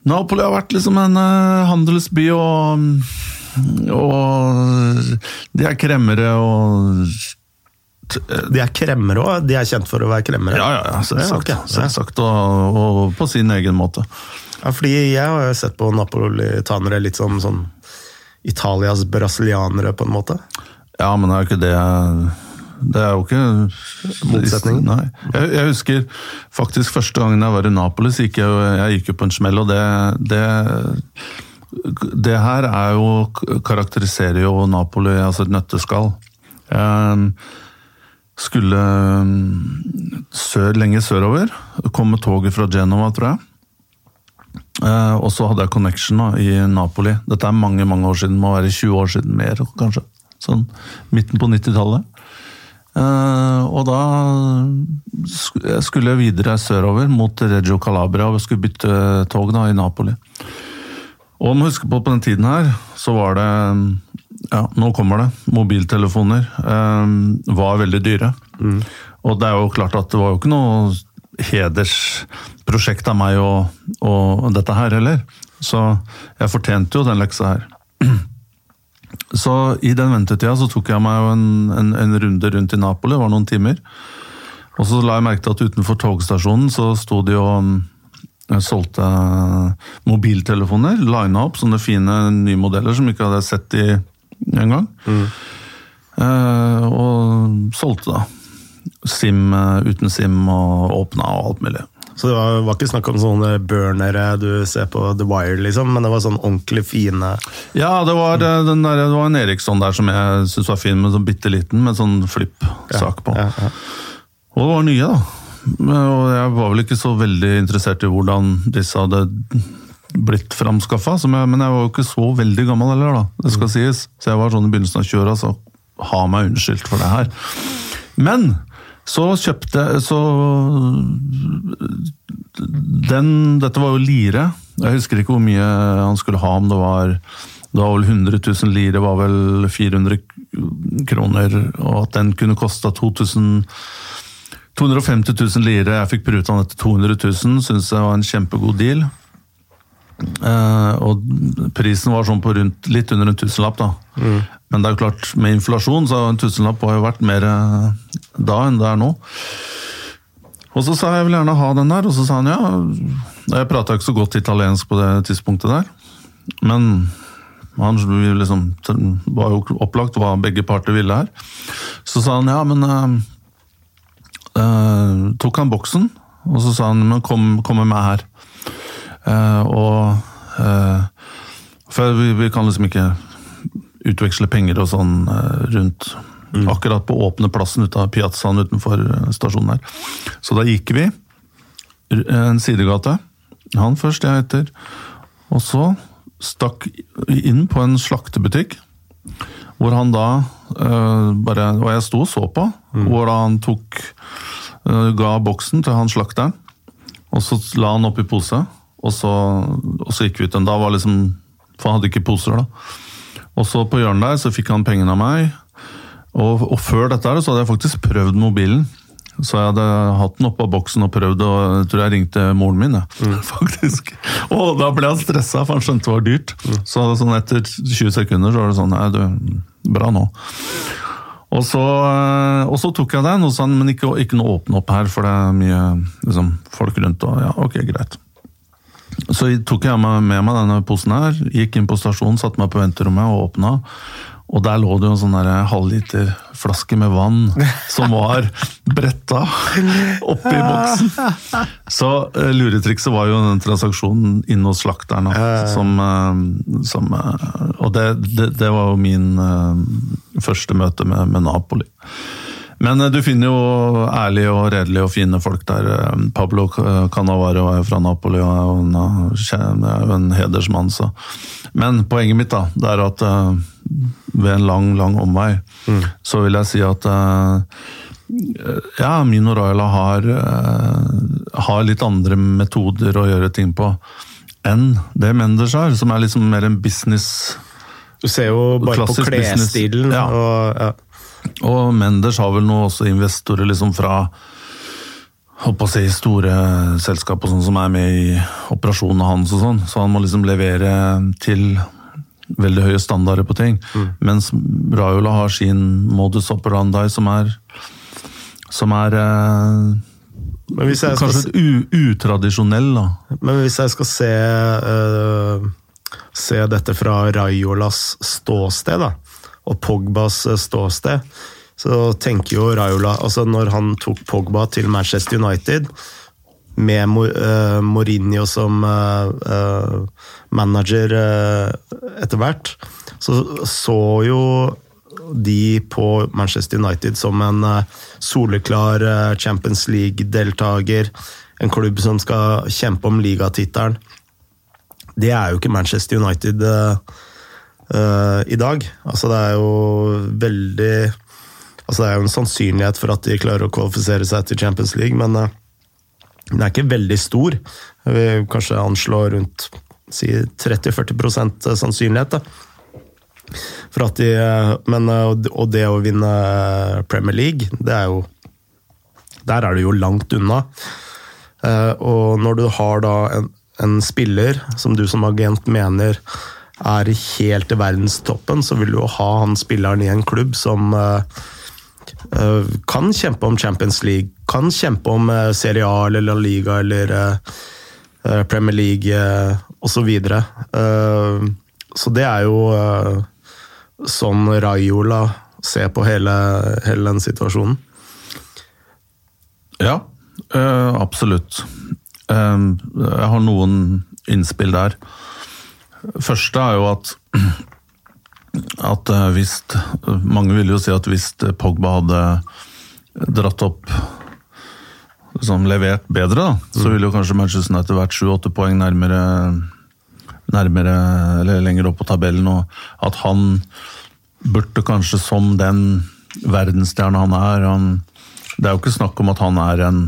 Napoli har vært liksom en uh, handelsby, og, og de er kremmere og De er kremmere òg. De er kjent for å være kremmere. Ja, ja, ja selvsagt. Ja, selvsagt og, og på sin egen måte. Ja, fordi jeg har jo sett på napolitanere litt som sånn Italias brasilianere, på en måte. Ja, men er jo ikke det Det er jo ikke Motsetningen? Nei. Jeg, jeg husker faktisk første gangen jeg var i Napolis, gikk jeg, jeg gikk jo på en smell, og det, det det her er jo, karakteriserer jo Napoli, altså et nøtteskall. Jeg skulle mm, sør, lenge sørover. Kom med toget fra Genova, tror jeg. Eh, og så hadde jeg connection da, i Napoli. Dette er mange mange år siden, må være 20 år siden mer, kanskje. Sånn midten på 90-tallet. Uh, og da sk- jeg skulle jeg videre sørover mot Reggio Calabria og skulle bytte tog da, i Napoli. Og må huske på på den tiden her, så var det Ja, nå kommer det. Mobiltelefoner uh, var veldig dyre. Og det er jo klart at det var jo ikke noe hedersprosjekt av meg og, og dette her heller. Så jeg fortjente jo den leksa her. [clears throat] Så i den ventetida så tok jeg meg en, en, en runde rundt i Napoli, det var noen timer. Og så la jeg merke til at utenfor togstasjonen så sto de og mm, solgte mobiltelefoner. Lina opp sånne fine nye modeller som ikke hadde sett i engang. Eh, og solgte da. SIM eh, uten SIM og åpna og alt mulig. Så det var, var ikke snakk om sånne burnere du ser på The Wire, liksom, men det var sånn ordentlig fine Ja, det var, den der, det var en Eriksson der som jeg syntes var fin, med sånn bitte liten, med sånn flipp-sak på. Ja, ja. Og det var nye, da. Og jeg var vel ikke så veldig interessert i hvordan disse hadde blitt framskaffa, men jeg var jo ikke så veldig gammel heller, da. Det skal sies. Så jeg var sånn i begynnelsen av 20-åra, så ha meg unnskyldt for det her. Men så kjøpte Så den Dette var jo lire. Jeg husker ikke hvor mye han skulle ha, om det var det var vel 100 000 lire, var vel 400 kroner, og at den kunne kosta 2000 250 000 lire, jeg fikk pruta den etter 200 000, syntes jeg var en kjempegod deal. Eh, og prisen var sånn på rundt, litt under en tusenlapp, da. Men det er jo klart, med inflasjon så har en tusenlapp har jo vært mer uh, da enn det er nå. Og så sa jeg jeg vil gjerne ha den der, og så sa han ja. Jeg prata ikke så godt italiensk på det tidspunktet der, men han liksom, var jo opplagt hva begge parter ville her. Så sa han ja, men uh, tok han boksen, og så sa han men kom, kom med meg her. Eh, og eh, For vi, vi kan liksom ikke utveksle penger og sånn eh, rundt akkurat på åpne plassen ut av piazzaen utenfor stasjonen her. Så da gikk vi en sidegate. Han først, jeg etter. Og så stakk inn på en slaktebutikk. Hvor han da eh, bare Og jeg sto og så på. Hvor da han tok eh, Ga boksen til han slakteren. Og så la han oppi pose. Og så, og så gikk vi ut. Da var liksom For han hadde ikke poser, da. Og så på hjørnet der så fikk han pengene av meg. Og, og før dette her så hadde jeg faktisk prøvd mobilen. Så jeg hadde hatt den oppå boksen og prøvd, og jeg tror jeg ringte moren min. Ja. [laughs] faktisk. Og da ble han stressa, for han skjønte det var dyrt. Så sånn etter 20 sekunder så var det sånn Nei, du, bra nå. Og så, eh, og så tok jeg den, og sa men ikke, ikke noe åpne opp her, for det er mye liksom, folk rundt. og ja, ok, greit. Så tok jeg med meg denne posen her, gikk inn på stasjonen, satte meg på venterommet og åpna. Og der lå det jo en sånn halvliterflaske halvliter flaske med vann som var bretta oppi boksen. Så uh, luretrikset var jo den transaksjonen inne hos slakteren. Som, eh, som, eh, og det, det, det var jo min eh, første møte med, med Napoli. Men eh, du finner jo ærlige og redelige og fine folk der. Eh, Pablo Canavaro er fra Napoli og er jo en, er hedersmann, så. Men poenget mitt da, det er at ved en lang, lang omvei, mm. så vil jeg si at ja, Mino Raiola har, har litt andre metoder å gjøre ting på enn det Mendes har, som er liksom mer en business Du ser jo bare på klesstilen. Ja. Og, ja. Og, Mendes har vel nå også investorer liksom fra håper å si store selskap og sånn som er med i operasjonene hans og sånn, så han må liksom levere til veldig høye standarder på ting. Mm. Mens Raiola har sin modus operandi som er som er eh, Kanskje skal, utradisjonell, da. Men hvis jeg skal se, uh, se dette fra Raiolas ståsted, da, og Pogbas eh, ståsted, så tenker jo Raiola altså Når han tok Pogba til Manchester United, med uh, Mourinho som uh, manager etter hvert, så så jo de på Manchester United som en eh, soleklar eh, Champions League-deltaker. En klubb som skal kjempe om ligatittelen. Det er jo ikke Manchester United uh, uh, i dag. Altså, det er jo veldig Altså, det er jo en sannsynlighet for at de klarer å kvalifisere seg til Champions League, men uh, den er ikke veldig stor. Vi kanskje anslå rundt si 30-40 sannsynlighet. da. For at de, men, og det å vinne Premier League, det er jo Der er det jo langt unna. Eh, og når du har da en, en spiller som du som agent mener er helt i verdenstoppen, så vil du jo ha han spilleren i en klubb som uh, uh, kan kjempe om Champions League, kan kjempe om uh, Serie A eller La Liga eller Premier League osv. Så, så det er jo sånn Raiola ser på hele, hele den situasjonen? Ja, absolutt. Jeg har noen innspill der. Første er jo at at eh, hvis Mange vil jo si at hvis Pogba hadde dratt opp liksom levert bedre, da, så mm. ville jo kanskje Manchester United vært 7-8 poeng nærmere nærmere, eller lenger opp på tabellen, og at han burde kanskje som den verdensstjerne han er han, Det er jo ikke snakk om at han er en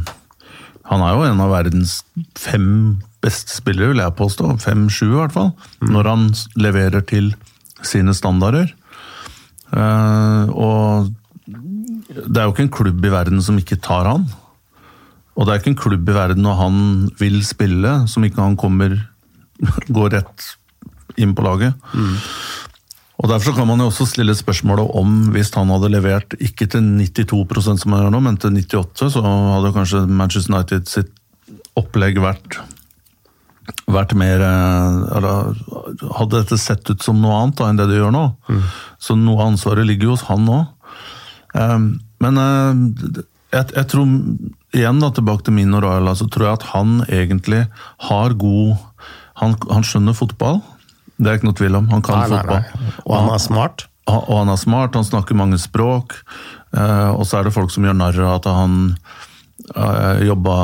Han er jo en av verdens fem beste spillere, vil jeg påstå. Fem-sju, i hvert fall. Mm. Når han leverer til sine standarder. Uh, og det er jo ikke en klubb i verden som ikke tar han. Og det er ikke en klubb i verden når han vil spille, som ikke han kommer [laughs] går rett inn på laget. Mm. Og Derfor kan man jo også stille spørsmålet om hvis han hadde levert ikke til 92% som han gjør nå, men til 98 så hadde kanskje Manchester United sitt opplegg vært, vært mer eh, eller, Hadde dette sett ut som noe annet da, enn det det gjør nå. Mm. Så noe av ansvaret ligger jo hos han nå. Um, men uh, jeg, jeg, tror igjen da, tilbake til Mino Raiola, så tror jeg at han egentlig har god han, han, skjønner fotball, det er ikke noe tvil om. Han kan nei, fotball. Nei, nei. Og han er smart? Han, og han er smart, han snakker mange språk. Uh, og så er det folk som gjør narr av at han jobba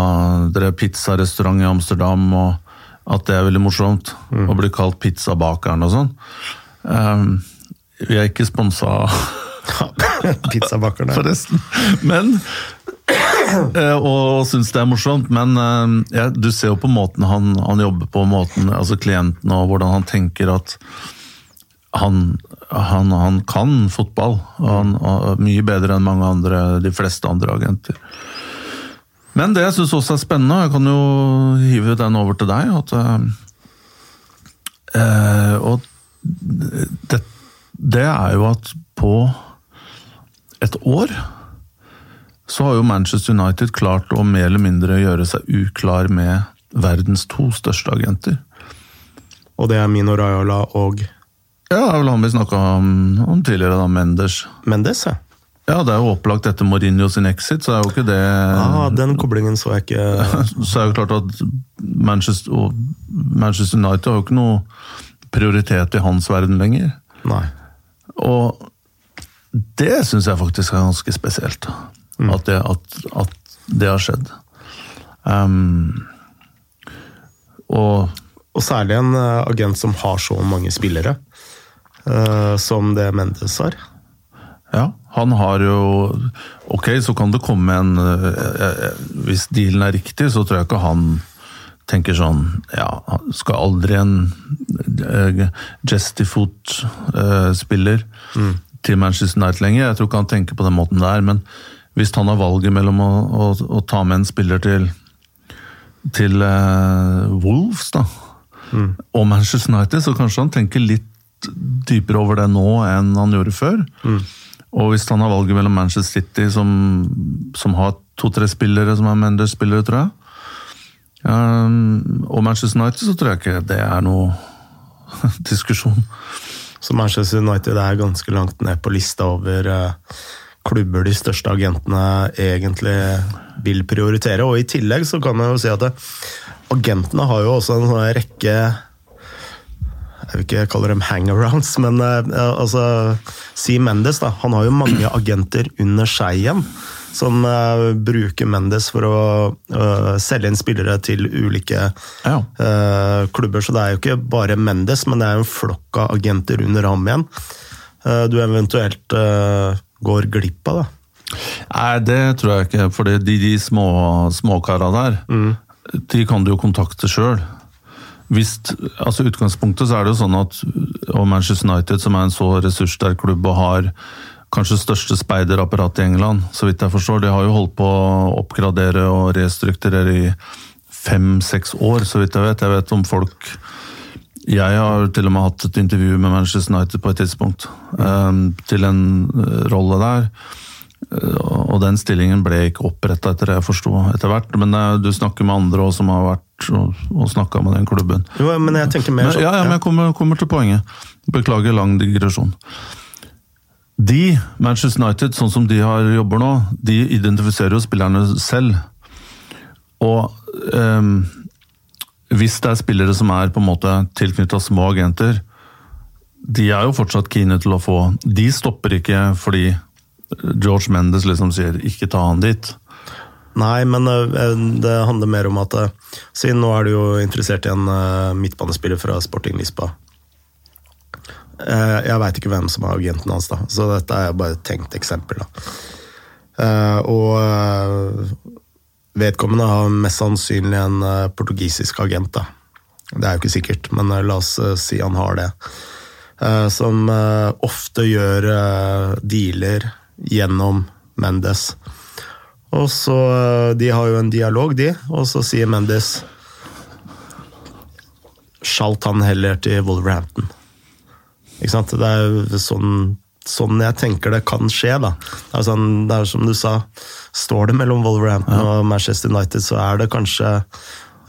drev pizzarestaurant i Amsterdam, og at det er veldig morsomt. Mm. Å bli kalt pizzabakeren og sånn. Um, vi er ikke sponsa [laughs] Pizzabakerne. Forresten. Men Eh, og syns det er morsomt, men eh, ja, du ser jo på måten han, han, jobber på, måten, altså klienten og hvordan han tenker at han, han, han kan fotball. Han, mye bedre enn mange andre, de fleste andre agenter. Men det jeg syns også er spennende, og jeg kan jo hive den over til deg at, eh, Og det, det er jo at på et år så har jo Manchester United klart å mer eller mindre gjøre seg uklar med verdens to største agenter. Og det er Mino Raiola og Ja, det er vel han vi snakka om, om, tidligere, da, Mendes. Mendes, ja. Ja, det er jo opplagt etter Mourinho sin exit, så er jo ikke det ah, Den koblingen så jeg ikke [laughs] Så er jo klart at Manchester, Manchester United har jo ikke noe prioritet i hans verden lenger. Nei. Og det syns jeg faktisk er ganske spesielt. at, det, at, at, det, har skjedd. Um, og, og særlig en uh, agent som har så mange spillere, uh, som det Mendes har. Ja, han har jo Ok, så kan det komme en uh, Hvis dealen er riktig, så tror jeg ikke han tenker sånn Ja, skal aldri en Jestifoot-spiller mm. til Manchester United lenger. Jeg tror ikke han tenker på den måten der, men hvis han har valget mellom å, å, å ta med en spiller til, til uh, Wolves da, mm. og Manchester United, så kanskje han tenker litt dypere over det nå enn han gjorde før. Mm. Og hvis han har valget mellom Manchester City, som, som har to-tre spillere som er Menders-spillere, tror jeg, um, og Manchester United, så tror jeg ikke det er noe [laughs] diskusjon. Så Manchester United er ganske langt ned på lista over uh, klubber de største agentene egentlig vil prioritere. Og i tillegg så kan jeg jo si at det, agentene har jo også en sånn rekke jeg vil ikke kalle dem hangarounds, men uh, altså Si Mendes, da. Han har jo mange [clears throat] agenter under seg igjen. Som uh, bruker Mendes for å uh, selge inn spillere til ulike ja. klubber. Så det er jo ikke bare Mendes, men det er jo en flokk av agenter under ham igjen. du eventuelt går glipp av, da? Nei, det tror jeg ikke. For de, de små småkara der, mm. de kan du jo kontakte sjøl. Hvis, altså utgangspunktet så er det jo sånn at og Manchester United, som er en så ressurssterk klubb og har kanskje største speiderapparat i England, så vidt jeg forstår, de har jo holdt på å oppgradere og restrukturere i fem-seks år, så vidt jeg vet. Jeg vet om folk jeg har til og med hatt et intervju med Manchester United på et tidspunkt, um, til en eh, rolle der. Og den stillingen ble ikke oppretta etter det jeg forsto etter hvert. Men eh, du snakker med andre også, som har vært og, og snakka med den klubben. Jo, men jeg tenker mer sånn. Ja, ja, men jeg kommer, kommer, til poenget. Beklager lang digresjon. De, Manchester United, sånn som de har jobber nå, de identifiserer jo spillerne selv. Og um, hvis det er spillere som er på en måte tilknytta små agenter, de er jo fortsatt keene til å få De stopper ikke fordi George Mendes liksom sier 'ikke ta han dit'. Nei, men eh, det handler mer om at eh, Siden nå er du jo interessert i en eh, midtbanespiller fra Sporting Lisboa. Jeg veit ikke hvem som er agenten hans, da, så dette er bare et tenkt eksempel. Da. Og vedkommende har mest sannsynlig en portugisisk agent. da. Det er jo ikke sikkert, men la oss si han har det. Som ofte gjør dealer gjennom Mendes. Og så, eh, De har jo en dialog, de, og så sier Mendes Skjalt han heller til Wolverhampton. Ikke sant? Det er jo sånn, sånn jeg tenker det kan skje. da. Det er, sånn, det er som du sa, står det mellom Wolverhampton ja. og Manchester United, så er det kanskje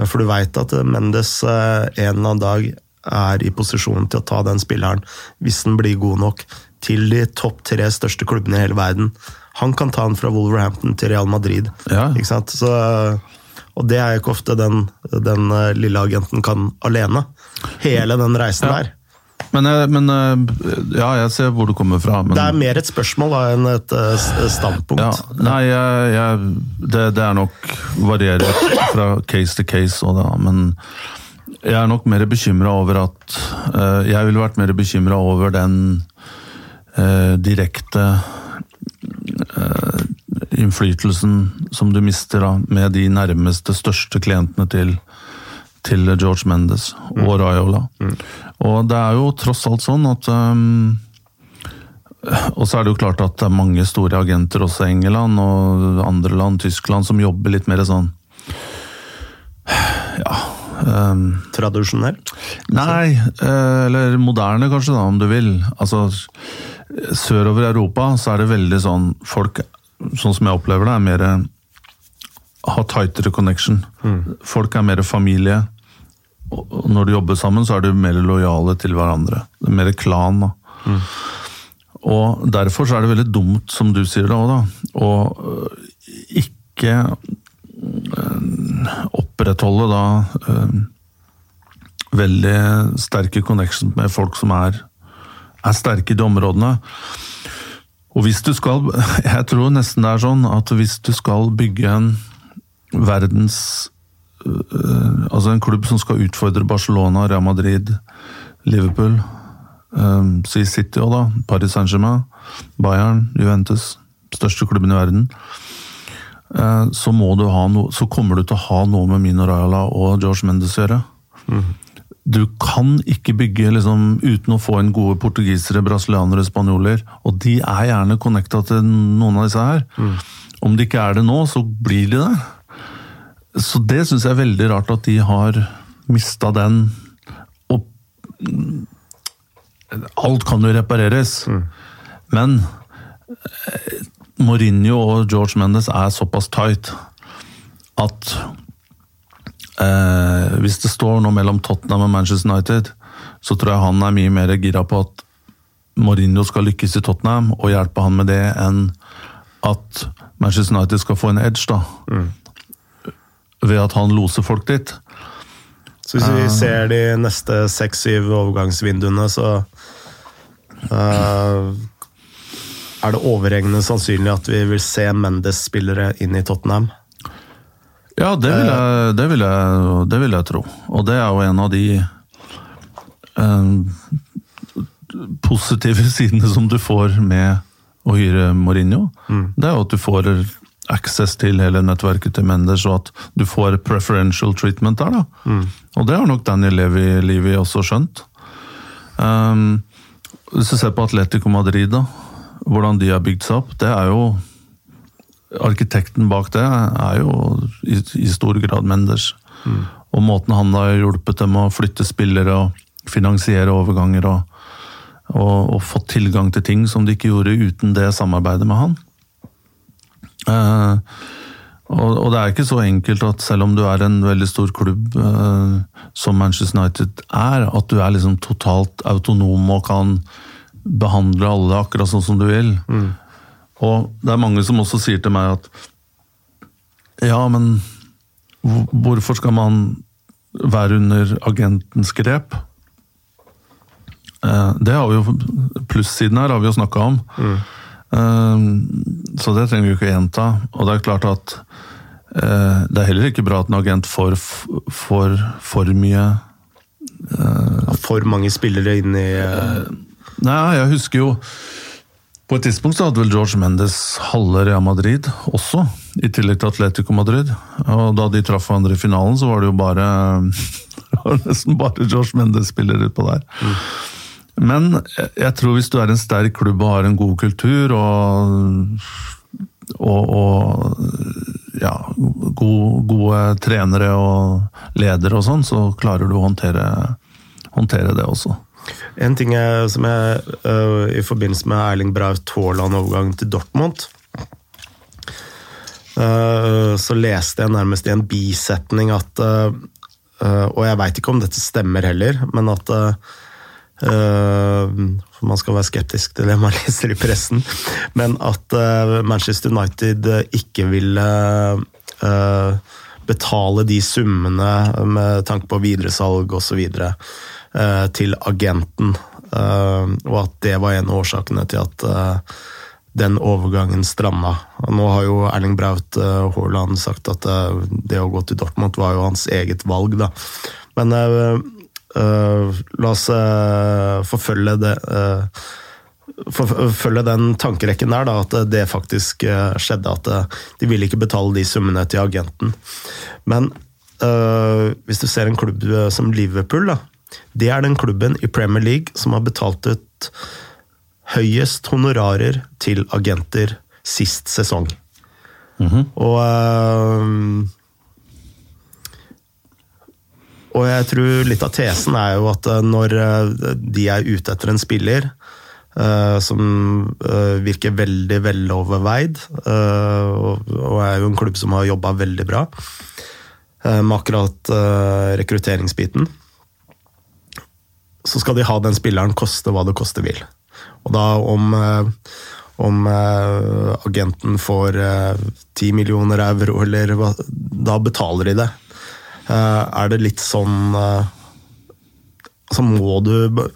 For du veit at Mendes eh, en eller annen dag er i posisjon til å ta den spilleren, hvis den blir god nok, til de topp tre største klubbene i hele verden. Han kan ta han fra Wolverhampton til Real Madrid. Ja. Ikke sant? Så, og det er jo ikke ofte den, den, eh, lille agenten kan alene. Hele den reisen ja. der. Men, eh, men, eh, ja, jeg ser hvor du kommer fra. Men... Det er mer et spørsmål da, enn et standpunkt. Ja, nei, jeg, jeg, det, det, er nok varierer fra case to case, da, men jeg er nok mer bekymra over at Jeg ville vært mer bekymra over den eh, direkte eh, innflytelsen som du mister da, med de nærmeste, største klientene til, til George Mendes og mm. Raiola. Mm. Og det er jo tross alt sånn at um, og så er det jo klart at det er mange store agenter også i England og andre land, Tyskland, som jobber litt mer sånn Ja um, Tradisjonelt? Nei, eller moderne kanskje, da, om du vil. Altså Sørover i Europa så er det veldig sånn Folk, sånn som jeg opplever det, er mer har tightere connection. Mm. Folk er mer familie. Og når de jobber sammen, så er de mer lojale til hverandre. Det er mer klan. Mm. Og derfor så er det veldig dumt, som du sier det òg, da, å øh, ikke øh, opprettholde da øh, veldig sterke connections med folk som er er sterke i de områdene. Og hvis du skal [laughs] Jeg tror nesten det er sånn at hvis du skal bygge en verdens øh, Altså en klubb som skal utfordre Barcelona, Real Madrid, Liverpool øh, Si City òg, da. Paris Saint-Germain, Bayern, Juventus. Største klubben i verden. Eh, så, no, så kommer du til å ha noe med Mino Raiola og George Mendes å gjøre. Du kan ikke bygge liksom, uten å få inn gode portugisere, brasilianere, spanjoler. Og de er gjerne connecta til noen av disse her. Om de ikke er det nå, så blir de det. Så det syns jeg er veldig rart at de har mista den. Og alt kan jo repareres. Men eh, Mourinho og George Mendes er såpass tight at eh, hvis det står noe mellom Tottenham og Manchester United, så tror jeg han er mye mer gira på at Mourinho skal lykkes i Tottenham, og hjelpe han med det, enn at Manchester United skal få en edge, da. Ved at han loser folk dit. Så hvis vi ser de neste seks-syv overgangsvinduene, så uh, er det overhengende sannsynlig at vi vil se Mendes-spillere inn i Tottenham. Ja, det vil, jeg, det, vil jeg, det vil jeg tro. Og det er jo en av de eh, positive [laughs] sidene som du får med å hyre Mourinho. Det er jo at du får access til hele nettverket til Mendes, og at du får preferential treatment der. da. Og det har nok Daniel Levi, Levi også skjønt. Um, hvis du ser på Atletico Madrid, da, hvordan de har bygd seg opp, det er jo Arkitekten bak det er jo i, i stor grad Mendes. Og måten han har hjulpet dem å flytte spillere og finansiere overganger og, og, og fått tilgang til ting som de ikke gjorde uten det samarbeidet med han. Eh, og, og det er ikke så enkelt at selv om du er en veldig stor klubb eh, som Manchester United er, at du er liksom totalt autonom og kan behandle alle akkurat sånn som du vil. Og det er mange som også sier til meg at ja, men hvorfor skal man være under agentens grep? Eh, Det har vi jo, Plussiden her har vi jo snakka om. Mm. Så det trenger vi ikke gjenta. Og det er klart at eh, det er heller ikke bra at en agent får for, for mye For mange spillere inn i eh, Nei, jeg husker jo På et tidspunkt så hadde vel George Mendes halve Real Madrid også, i tillegg til Atletico Madrid. Og da de traff hverandre i finalen, så var det jo bare [laughs] nesten bare George Mendes-spillere utpå der. Men jeg- jeg tror hvis du er en sterk klubb og har en god kultur og, og, og ja, gode, gode trenere og ledere og sånn, så klarer du å håndtere, håndtere det også. En ting jeg, som jeg uh, I forbindelse med Erling Braut Haaland-overgangen til Dortmund uh, Så leste jeg nærmest i en bisetning at uh, Og jeg veit ikke om dette stemmer heller, men at Man skal være skeptisk til det man [laughs] leser i pressen, men at Manchester United ikke ville betale de summene med tanke på videresalg osv. Uh, til agenten, eh, og at det var en av årsakene til at eh, den overgangen stranda. Nå har jo Erling Braut eh, Haaland sagt at eh, det å gå til Dortmund var jo hans eget valg, da. Men Uh, eh, la oss uh, forfølge det uh, forfølge den tankerekken der, da, at det faktisk eh, skjedde. At eh, de ville ikke betale de summene til agenten. Men eh, hvis du ser en klubb eh, som Liverpool, da, det er den klubben i Premier League som har betalt ut høyest honorarer til agenter sist sesong. Og eh, Og jeg tror litt av tesen er jo at eh, når eh, de er ute etter en spiller eh, som eh, virker veldig veloverveid, og, og er jo en klubb som har jobba veldig bra med akkurat rekrutteringsbiten, så skal de ha den spilleren koste hva det koste vil. Og da om, eh, om eh, agenten får ti 10 millioner euro, eller hva, da betaler de det. Eh, er det litt sånn eh, så må du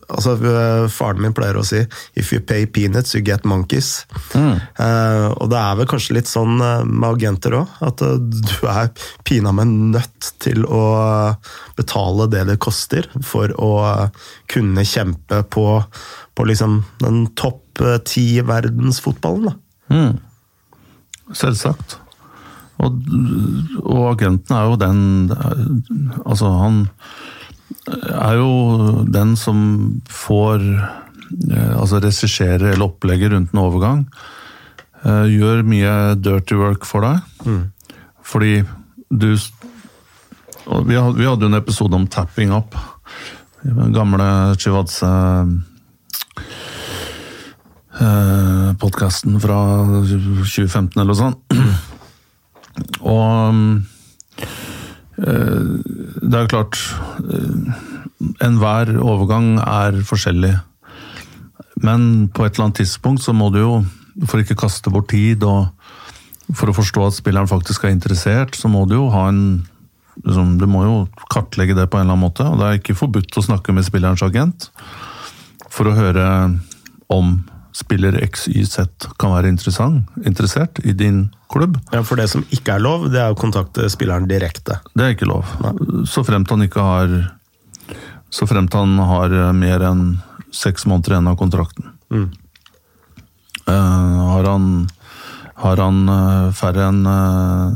altså eh, Faren min pleier å si 'if you pay peanuts, you get monkeys'. Eh, og det er vel kanskje litt sånn eh, med agenter òg, at du er pinadø nødt til å betale det det koster for å kunne kjempe på, på liksom den topp ti verdensfotballen. da. Selvsagt. Og, og agenten er jo den Altså, han er jo den som får eh, Altså regisserer eller opplegger rundt en overgang. Eh, Gjør mye dirty work for deg. Fordi du vi hadde, jo en episode om tapping up. Gamle Chivadze eh, podkasten fra 2015 eller noe sånt. [clears throat] Og eh, det er klart eh, Enhver overgang er forskjellig. Men på et eller annet tidspunkt så må du jo, for ikke kaste bort tid og for å forstå at spilleren faktisk er interessert, så må du jo ha en liksom, Du må jo kartlegge det på en eller annen måte. Og det er ikke forbudt å snakke med spillerens agent for å høre om spiller XYZ kan være interessant, interessert i din klubb. Ja, For det som ikke er lov, det er å kontakte spilleren direkte. Det er ikke lov. Så fremt han ikke har Så fremt han har mer enn seks måneder igjen av kontrakten. Eh, har han har han uh, færre enn uh,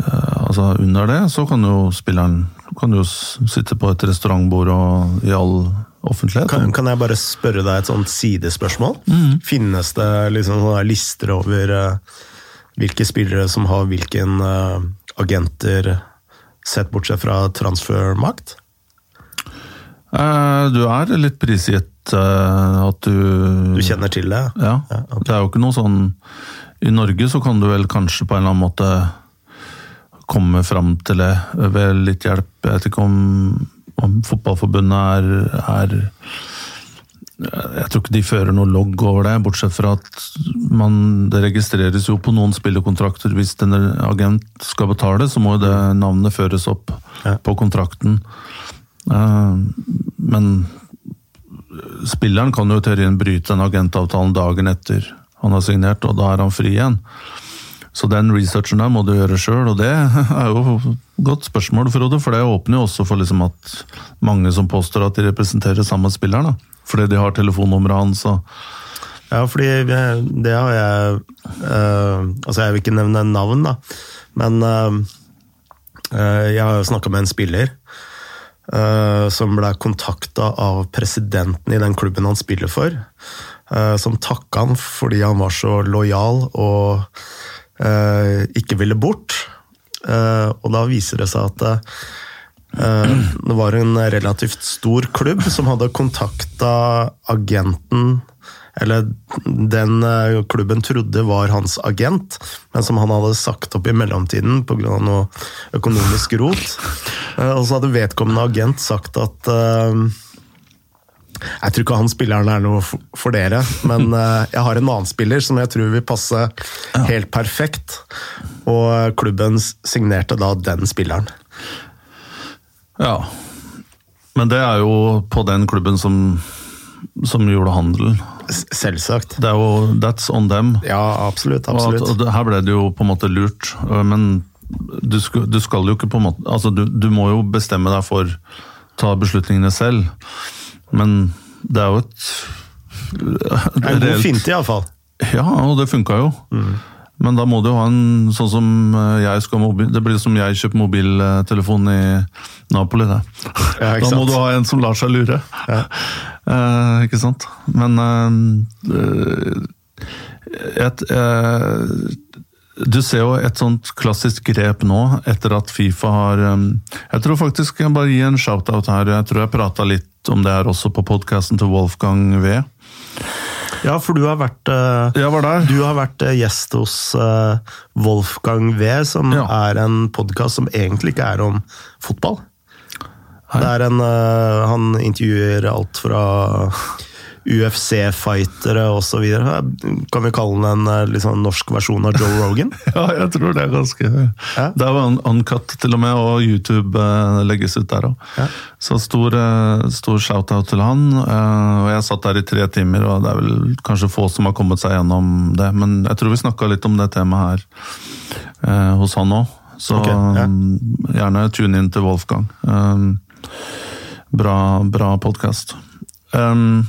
eh, Altså under det, så kan jo spilleren kan jo sitte på et restaurantbord og i all offentlighet. Kan, kan jeg bare spørre deg et sånt sidespørsmål? Finnes det liksom lister over uh, hvilke spillere som har hvilken uh, agenter, sett bortsett fra transfermakt? Uh, Du er litt prisgitt at du Du kjenner til det? Ja. Ja, okay. Det er jo ikke noe sånn I Norge så kan du vel kanskje på en eller annen måte komme fram til det ved litt hjelp. Jeg vet ikke om, om Fotballforbundet er, er Jeg tror ikke de fører noe logg over det, bortsett fra at man, det registreres jo på noen spillekontrakter. Hvis en agent skal betale, så må jo det navnet føres opp Ja. på kontrakten. Eh, Men spilleren kan jo i teorien bryte den agentavtalen dagen etter han har signert, og da er han fri igjen. Så den researchen der må du gjøre sjøl, og det [laughs] er jo et godt spørsmål, Frode. For det åpner jo også for liksom at mange som påstår at de representerer samme spiller, da. Fordi de har telefonnummeret hans og Ja, fordi det har jeg eh, Altså, jeg vil ikke nevne navn, da, men eh, eh, jeg har jo snakka med en spiller eh, som ble kontakta av presidenten i den klubben han spiller for, eh, som takka han fordi han var så lojal og ikke ville bort. Eh, og da viser det seg at eh, det var en relativt stor klubb som hadde kontakta agenten eller den eh, klubben trodde var hans agent, men som han hadde sagt opp i mellomtiden pga. noe økonomisk rot. Eh, Og så hadde vedkommende agent sagt at eh, Jeg tror ikke han spilleren er noe for- dere, men [laughs] eh, jeg har en annen spiller som jeg tror vil passe helt perfekt. Og klubben signerte da den spilleren. Ja. Men det er jo på den klubben som, som gjorde handelen. Selvsagt. Det er jo That's on them. Ja, absolutt. At, absolutt. og her ble det jo på en måte lurt, øh, men du skal, du skal jo ikke på en måte Altså, du, du må jo bestemme deg for ta beslutningene selv, men det er jo et Det er en god finte, iallfall. Ja, og det funka jo. Men da må du jo ha en sånn som øh, jeg skal mobil Det blir som jeg kjøper mobiltelefon i Napoli, det. Ja, da må du ha en som lar seg lure. [laughs] Eh, ikke sant? Men eh, et, eh, Du ser jo et sånt klassisk grep nå, etter at Fifa har eh, Jeg tror faktisk jeg bare gi en shout-out her. Jeg tror jeg prata litt om det her også på podkasten til Wolfgang V. Ja, for du har vært eh, Jeg var der. Du har vært eh, gjest hos eh, Wolfgang V, som Ja. er en podkast som egentlig ikke er om fotball. Er en, han intervjuer alt fra UFC-fightere osv. Kan vi kalle den en liksom, norsk versjon av Joe Rogan? [laughs] ja, jeg tror det er ganske ja. Det er jo uncut til og med, og YouTube uh, legges ut der òg. Ja. Så stor, uh, stor shout-out til han. Og Jeg satt der i tre timer, og det er vel kanskje få som har kommet seg gjennom det. Men jeg tror vi snakka litt om det temaet her hos han òg. Så okay, ja. um, gjerne tune inn til Wolfgang. Bra bra podkast. Um,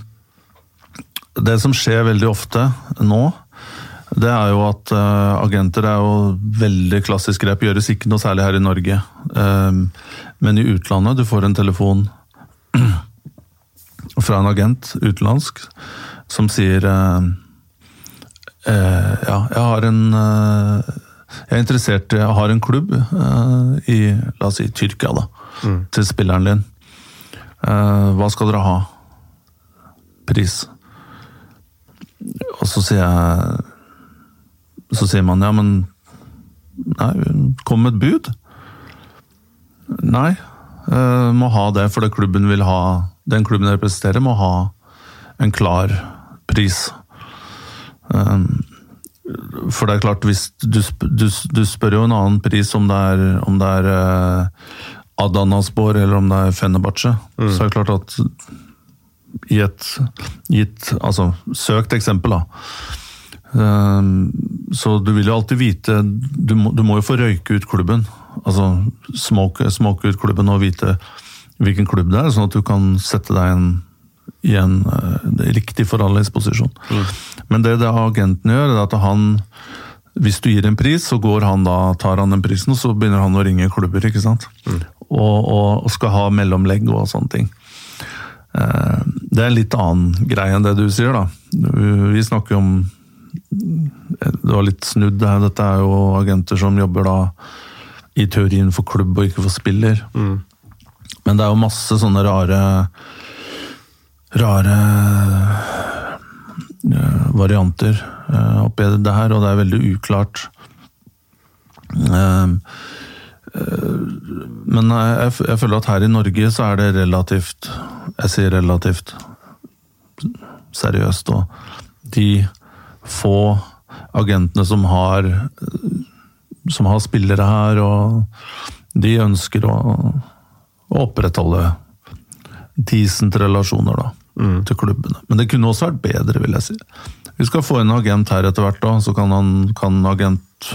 det som skjer veldig ofte nå, det er jo at uh, agenter er jo veldig klassisk grep. Gjøres ikke noe særlig her i Norge. Um, men i utlandet, du får en telefon [clears throat] fra en agent utenlandsk som sier uh, uh, Ja, jeg har en Jeg er interessert Jeg har en klubb i la oss si Tyrkia, da. Mm. Til spilleren din. hva skal dere ha? Pris. Og så sier jeg Så sier man ja, men Nei, kom med et bud. Nei, uh, må ha det, for det klubben vil ha Den klubben jeg representerer, må ha en klar pris. Um, for det er klart, hvis du, du, du, spør jo en annen pris om det er, om det er uh, Adanaspor eller om det er Fenebache, mm. så er det klart at i et gitt altså, søkt eksempel, da. Ehm, så du vil jo alltid vite Du må, du må jo få røyke ut klubben. Altså smoke, smoke, ut klubben og vite hvilken klubb det er, sånn at du kan sette deg en, i en uh, riktig forhandlingsposisjon. Mm. Men det, det agenten gjør, er at han hvis du gir en pris, så går han da, tar han den prisen, og så begynner han å ringe klubber. ikke sant? Mm. Og, og, og, skal ha mellomlegg og sånne ting. Eh, det er en litt annen greie enn det du sier, da. Vi snakker om Det var litt snudd her. Dette er jo agenter som jobber da i teorien for klubb og ikke for spiller. Mm. Men det er jo masse sånne rare Rare uh, varianter oppi det her, og det er veldig uklart. Uh, men jeg, jeg, føler at her i Norge så er det relativt Jeg sier relativt seriøst. Og de få agentene som har som har spillere her, og de ønsker å, å opprettholde decent relasjoner da, mm. til klubbene. Men det kunne også vært bedre, vil jeg si. Vi skal få en agent her etter hvert, da, så kan, han, kan agent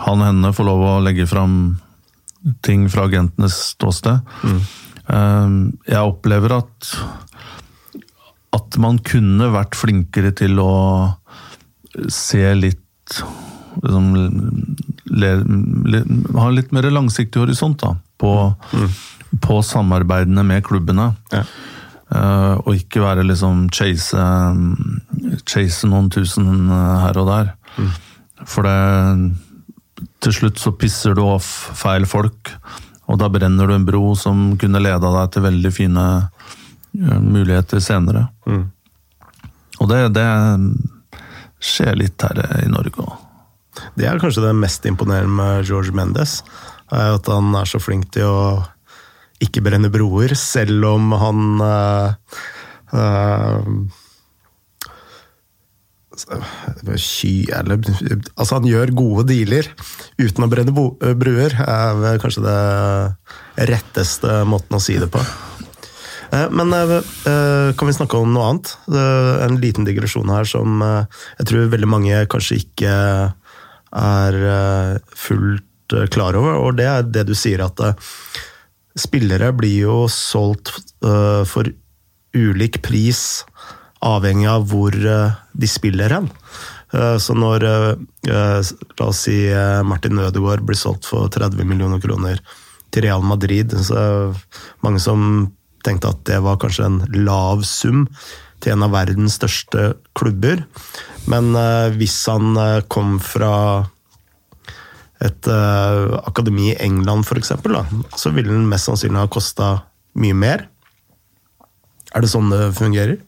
han henne få lov å legge fram ting fra agentenes ståsted. Mm. Jeg opplever at at man kunne vært flinkere til å se litt liksom, le, le, Ha litt mer langsiktig horisont da, på, mm. på samarbeidene med klubbene. Ja. Uh, og ikke være liksom chase, chase noen tusen her og der. Mm. For det til slutt så pisser du off feil folk, og da brenner du en bro som kunne leda deg til veldig fine uh, muligheter senere. Mm. Og det, det, skjer litt her i Norge òg. Det er kanskje det mest imponerende med George Mendes. Er at han er så flink til å ikke brenne broer, selv om han uh, uh, Sky eller Altså, han gjør gode dealer uten å brenne bruer, er kanskje det retteste måten å si det på. Eh, men eh, eh, kan vi snakke om noe annet? En liten digresjon her som jeg tror veldig mange kanskje ikke er fullt klar over, og det er det du sier at spillere blir jo solgt for ulik pris avhengig av hvor eh, de spiller hen. Eh, så når eh, la oss si Martin Ødegaard blir solgt for 30 millioner kroner til Real Madrid, så mange som tenkte at det var kanskje en lav sum til en av verdens største klubber. Men hvis han kom fra et akademi i England, f.eks., så ville den mest sannsynlig ha kosta mye mer. Er det sånn det fungerer?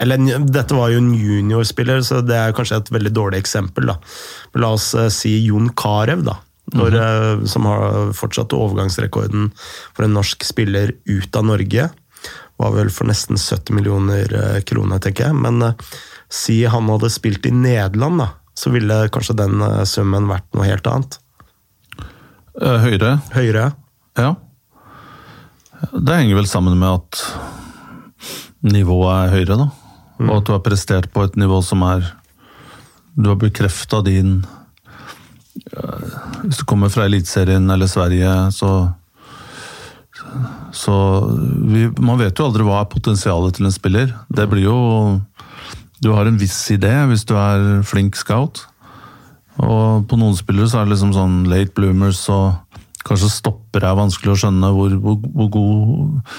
Eller dette var jo en juniorspiller, så det er kanskje et veldig dårlig eksempel. da. la oss uh, si Jon Carew, da. Når, mm -hmm. som har fortsatt overgangsrekorden for en norsk spiller ut av Norge. var vel for nesten 70 millioner eh, kroner, tenker jeg. Men eh, si han hadde spilt i Nederland, da, så ville kanskje den eh, summen vært noe helt annet. Høyre. Høyre, ja. Det henger vel sammen med at nivået er høyere, da. Og at du har prestert på et nivå som er Du har bekrefta din eh, Hvis du kommer fra Eliteserien eller Sverige, så Så vi, Man vet jo aldri hva er potensialet til en spiller. Det blir jo Du har en viss idé hvis du er flink scout. Og på noen spillere så er det liksom sånn late bloomers og kanskje stopper er vanskelig å skjønne hvor, hvor, hvor god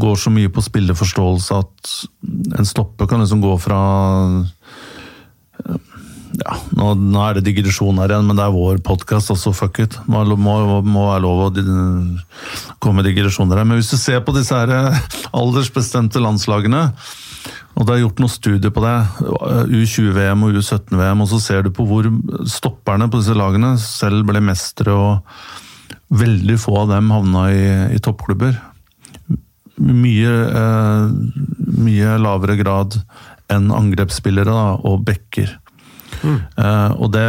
Går så mye på spilleforståelse at en stopper kan liksom gå fra ja, nå, nå er det digresjon her igjen, men det er vår podkast, også fuck it. Må, må, må være lov å komme med digresjoner her. Men hvis du ser på disse her eh, aldersbestemte landslagene, og det er gjort noen studier på det, U20-VM og U17-VM, og så ser du på hvor stopperne på disse lagene selv ble mestere, og veldig få av dem havna i, i toppklubber. Mye, eh, mye lavere grad enn angrepsspillere da, og backer. Eh, og det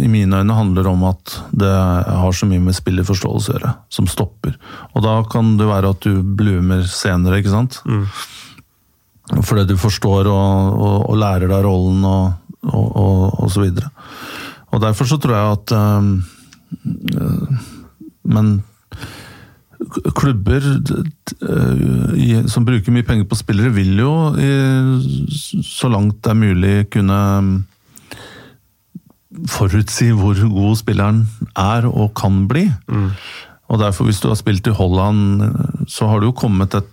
i mine øyne handler om at det har så mye med spillerforståelse å gjøre, som stopper. Og da kan det være at du bloomer senere, ikke sant? Fordi du forstår og, og, og lærer deg rollen og, og, og, så videre. Og derfor så tror jeg at eh, eh, Men klubber eh, som bruker mye penger på spillere, vil jo så langt det er mulig kunne forutsi hvor god spilleren er og kan bli. Og derfor, hvis du har spilt i Holland, så har du jo kommet et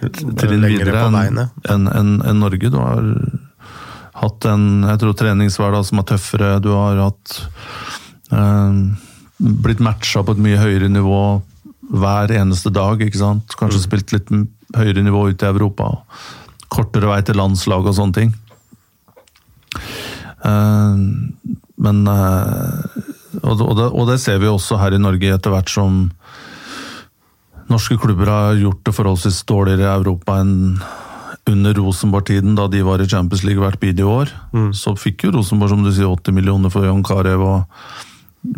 trinn videre enn en, en, enn Norge. Du har hatt en jeg tror, treningshverdag som er tøffere. Du har hatt eh, blitt matcha på et mye høyere nivå hver eneste dag. ikke sant? Kanskje spilt litt høyere nivå ute i Europa. Kortere vei til landslag og sånne ting. Eh, men eh, og, det, og det ser vi også her i Norge etter hvert som norske klubber har gjort det forholdsvis dårligere i Europa enn under Rosenborg-tiden, da de var i Champions League hvert bidige år. Så fikk jo Rosenborg som du sier, 80 millioner for Jon Carew, og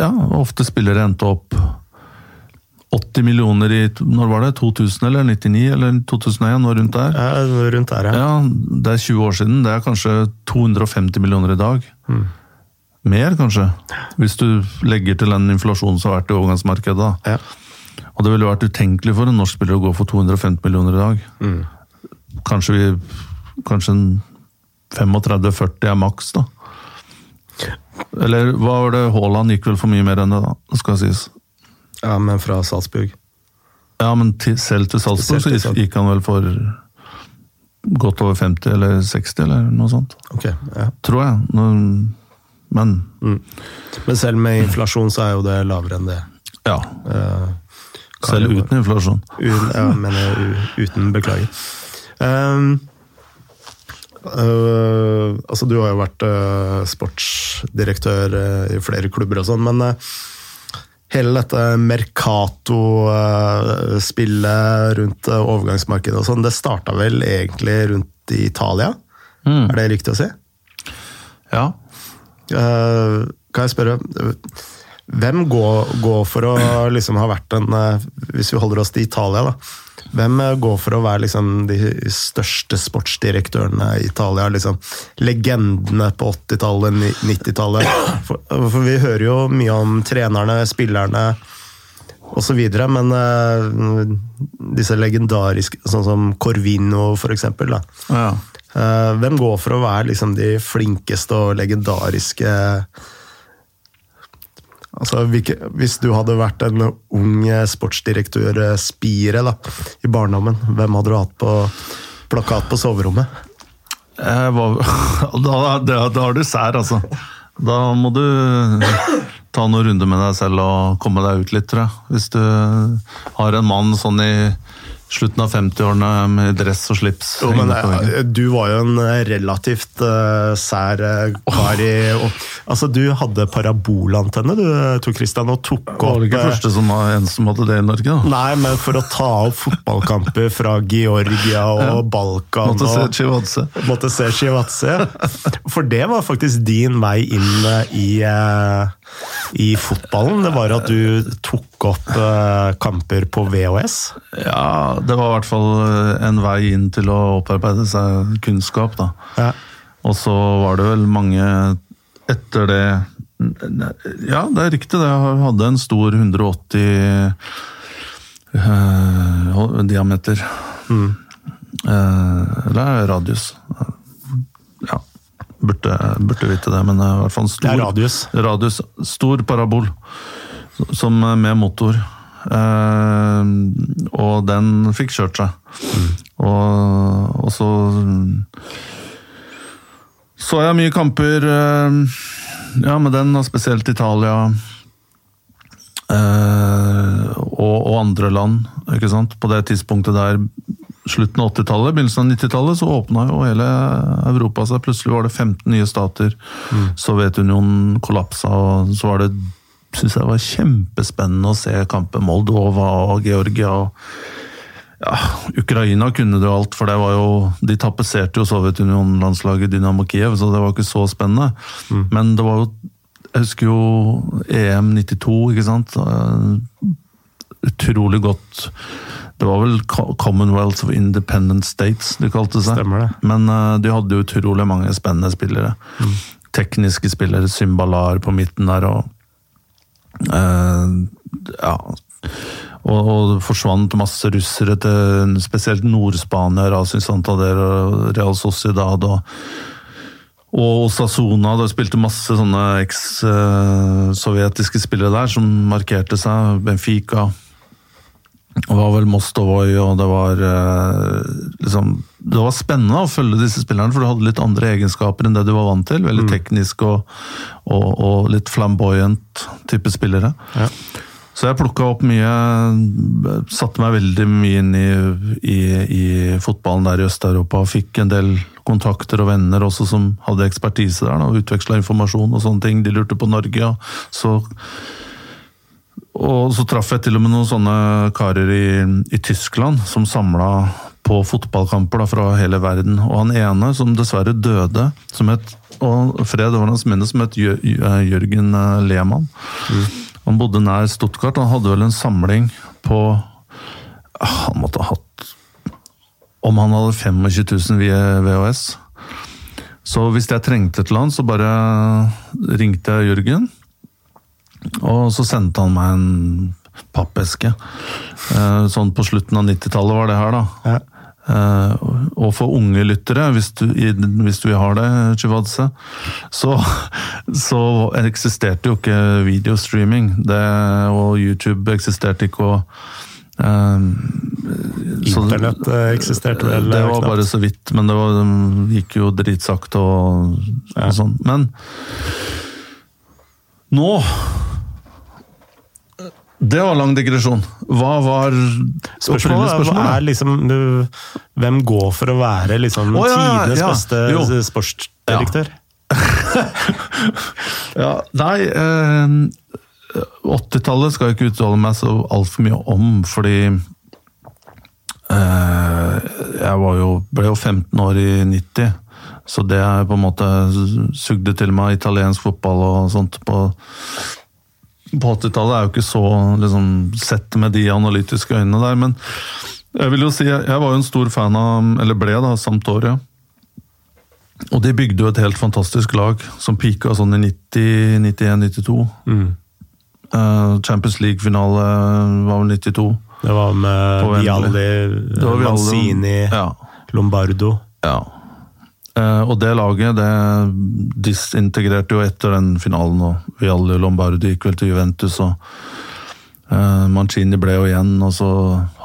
ja, ofte spillere endte opp 80 millioner i Når var det? 2000 eller 99 eller 2001? Noe rundt der? Ja, rundt der, ja. Ja, det er 20 år siden. Det er kanskje 250 millioner i dag. Mer, kanskje. Hvis du legger til den inflasjonen som har vært i overgangsmarkedet. Ja. Og det ville vært utenkelig for en norsk spiller å gå for 250 millioner i dag. Kanskje vi Kanskje en 35-40 er maks, da. Eller hva var det Haaland gikk vel for mye mer enn det, da. Skal sies. Ja, men fra Salzburg. Ja, men til, selv til Salzburg Selv til så gikk han vel for godt over 50 eller 60 eller noe sånt. Ok, ja. Tror jeg. Men Men Men selv med inflasjon så er jo det lavere enn det. ja. Uh, Selv uten inflasjon. Uten, ja, mener uten, beklager. Um, uh, altså, du har jo vært uh, sportsdirektør i flere klubber og sånn, men hele dette Mercato-spillet rundt øh, overgangsmarkedet og sånn, det starta vel egentlig rundt i Italia? Mm. Er det riktig å si? Ja. Eh, kan jeg spørre Hvem går, går for å liksom ha vært en eh, Hvis vi holder oss til Italia, da. Hvem eh, går for å være liksom de største sportsdirektørene i Italia? liksom Legendene på 80-tallet, ni- 90-tallet. For, for vi hører jo mye om trenerne, spillerne osv., men uh, disse legendariske, sånn som Corvino, eksempel. Ja. Uh, hvem går for å være liksom de flinkeste og legendariske Altså, Hvis du hadde vært en ung sportsdirektør, eh, Spire, da, i barndommen, hvem hadde du hatt på plakat på soverommet? Var, [laughs] da, da, da har du sær, altså. Da må du ta noen runder med deg selv og komme deg ut litt, tror jeg. Hvis du har en mann sånn i slutten av 50-årene med dress og slips. Jo, men eh, Du var jo en eh, relativt uh, sær kar i og, Altså, Du hadde parabolantenne, du, Tor Christian, og tok var opp det ikke første som var en som hadde det i Norge, da? Nei, men for å ta opp fotballkamper fra Georgia og [laughs] Balkan Måtte se Chivatse. Måtte se Shivatse. For det var faktisk din vei inn i, eh, i fotballen. Det var at du tok opp eh, kamper på VHS. Ja, det var i hvert fall eh, en vei inn til å opparbeide seg kunnskap, da. Ja. Og så var det vel mange etter det Ja, det er riktig, det. Jeg hadde en stor 180 eh, diameter. Eh, eller radius. Burde, burde vite det, men det er i hvert fall en stor Det er radius. radius. Stor parabol som med motor. Eh, og den fikk kjørt seg. Og, og så så jeg mye kamper eh, ja, med den, og spesielt Italia. eh, og, og andre land, ikke sant. På det tidspunktet der, slutten av 80-tallet, begynnelsen av 90-tallet, så åpna jo hele Europa seg. Plutselig var det 15 nye stater. Sovjetunionen kollapsa, og så var det Syns jeg var kjempespennende å se kampen Moldova og Georgia. og ja, Ukraina kunne det jo alt, for det var jo De tapetserte jo Sovjetunionen-landslaget Dynamo Kiev, så det var ikke så spennende. Men det var jo Jeg husker jo EM 92, ikke sant. Eh, Utrolig godt Det var vel Commonwealth of Independent States de kalte seg. Stemmer det. Men uh, de hadde jo utrolig mange spennende spillere. Tekniske spillere, Symbalar på midten der og uh, Ja. Og, og det forsvant masse russere til spesielt Nord-Spania, Rasin Santander og Real Sociedad. og og Sasona, det spilte masse sånne eks-sovjetiske spillere der som markerte seg. Benfica. Det var vel Mostovoi, og det var eh, liksom Det var spennende å følge disse spillerne, for du hadde litt andre egenskaper enn det du var vant til. Veldig teknisk og, og, og litt flamboyant type spillere. Ja. Så jeg plukka opp mye Satte meg veldig mye inn i, i, i fotballen der i Øst-Europa. Fikk en del kontakter og venner også som hadde ekspertise der. Og Utveksla informasjon og sånne ting. De lurte på Norge. og Så, og så traff jeg til og med noen sånne karer i, i Tyskland som samla på fotballkamper da, fra hele verden. Og han ene, som dessverre døde, som het og Fred var hans minne, som het Jø- Jørgen Lehmann. Lehmann. Han bodde nær Stuttgart. Han hadde vel en samling på ah, Han måtte ha hatt Om han hadde 25 000 via VHS. Så hvis jeg trengte et eller annet, så bare ringte jeg Jørgen. Og så sendte han meg en pappeske. Eh, Sånn på slutten av 90-tallet var det her, da. Ja. Uh, og for unge lyttere, hvis du, hvis du har det, Chivadze, så, så eksisterte jo ikke videostreaming. Det, og YouTube eksisterte ikke. og uh, Internett eksisterte vel det var bare så vidt, men det var, det gikk jo dritsakte og, Ja. og sånn. Men nå Det var lang digresjon. Hva var Spørsmålet, Spørsmålet er, liksom du, Hvem går for å være liksom oh, ja, ja, tidenes ja. beste sportsdirektør? [laughs] Ja, nei eh, 80-tallet skal jeg ikke uttale meg så altfor mye om, fordi eh, Jeg var jo, ble jo 15 år i 90, så det er på en måte sugde til meg italiensk fotball og sånt på på 80-tallet er jo ikke så liksom, sett med de analytiske øynene der, men jeg vil jo si, jeg var jo en stor fan av, eller ble da, Sampdoria. Og de bygde jo et helt fantastisk lag som pika sånn i 90, 91, 92. Mm. Champions League-finale var vel 92. Det var med. Vialli. Manzini, Ja. Lombardo. ja. Eh, og det laget det disintegrerte jo etter den finalen, og Vialli og Lombardi gikk vel til Juventus. og eh, Mancini ble jo igjen, og så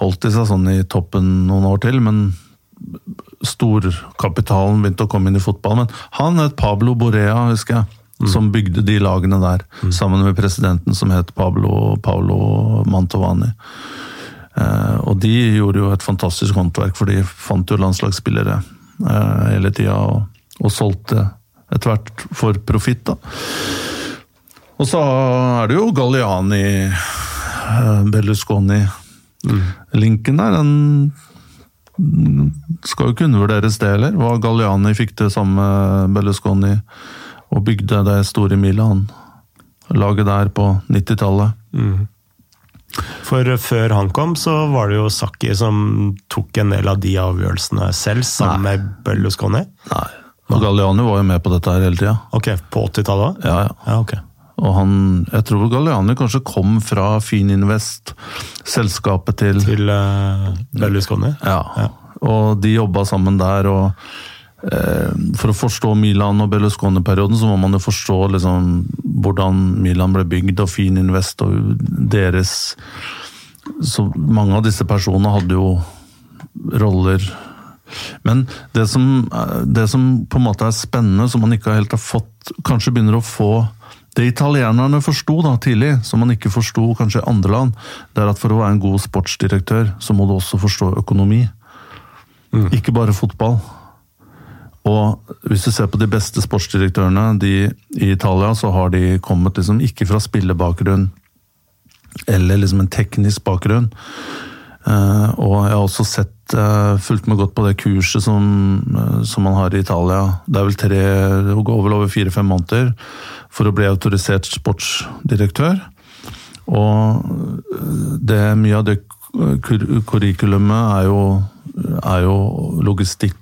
holdt de seg sånn i toppen noen år til. men storkapitalen begynte å komme inn i fotball. Men han het Pablo Borea, husker jeg, som bygde de lagene der. Sammen med presidenten som het Pablo Paolo Mantovani. Eh, og de gjorde jo et fantastisk håndverk, for de fant jo landslagsspillere hele tida og, og solgte etter hvert for profitt, da. Og så er det jo Galliani, eh, der, den skal jo ikke undervurderes, det heller. Hva Galliani fikk til sammen med Berlusconi og bygde det store Milan. Laget der på 90-tallet. For før han kom, så var det jo Sakki som tok en del av de avgjørelsene selv, sammen med Berlusconi. Nei. Og Galliani var jo med på dette her hele tida. Ok, på 80-tallet òg? Ja, ja. Ja, ok. Og han, jeg tror Galliani kanskje kom fra Fininvest, selskapet til Til uh, Berlusconi? Ja. Ja. Og de jobba sammen der. og For å forstå Milan og Berlusconi-perioden, så må man jo forstå liksom, hvordan Milan ble bygd, og Fininvest og deres Så mange av disse personene hadde jo roller men det som, det som på en måte er spennende, som man ikke helt har fått Kanskje begynner å få det italienerne forsto da tidlig, som man ikke forsto kanskje i andre land, det er at for å være en god sportsdirektør, så må du også forstå økonomi. Ikke bare fotball. Og hvis du ser på de beste sportsdirektørene de, i Italia, så har de kommet liksom ikke fra spillebakgrunn eller liksom en teknisk bakgrunn. Uh, og jeg har også sett, uh, fulgt med godt på det kurset som, uh, som man har i Italia. Det er vel tre, det går vel over fire-fem måneder for å bli autorisert sportsdirektør. Og det, mye av det kur kurrikulumet er jo, er jo logistikk,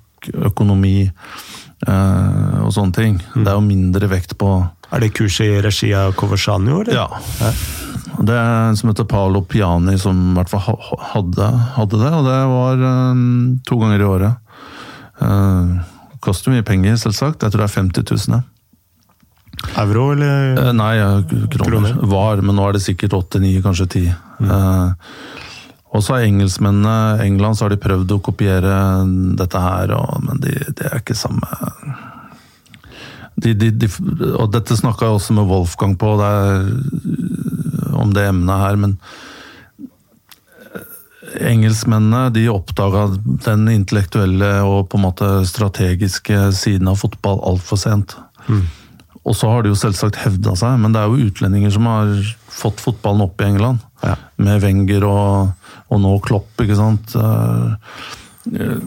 økonomi eh, og sånne ting. Det er jo mindre vekt på Er det kurs i regi av Coversanio, eller? Ja. Det er en som heter Paolo Piani som i hvert fall hadde, hadde det, og det var eh, to ganger i året. Eh, koster mye penger, selvsagt. Jeg tror det er 50 000. Euro, eller? Eh, Nei, kroner. Kroner. Var, men nå er det sikkert 8-9, kanskje 10. Eh, og så har engelskmennene England så har de prøvd å kopiere dette her, og, men de, det er ikke samme de, de, de, Og dette snakka jeg også med Wolfgang på det er, om det emnet her, men engelskmennene de oppdaga den intellektuelle og på en måte strategiske siden av fotball altfor sent. Og så har de jo selvsagt hevda seg, men det er jo utlendinger som har fått fotballen opp i England. Ja. Med Wenger og, og nå Klopp, ikke sant. Eh, eh,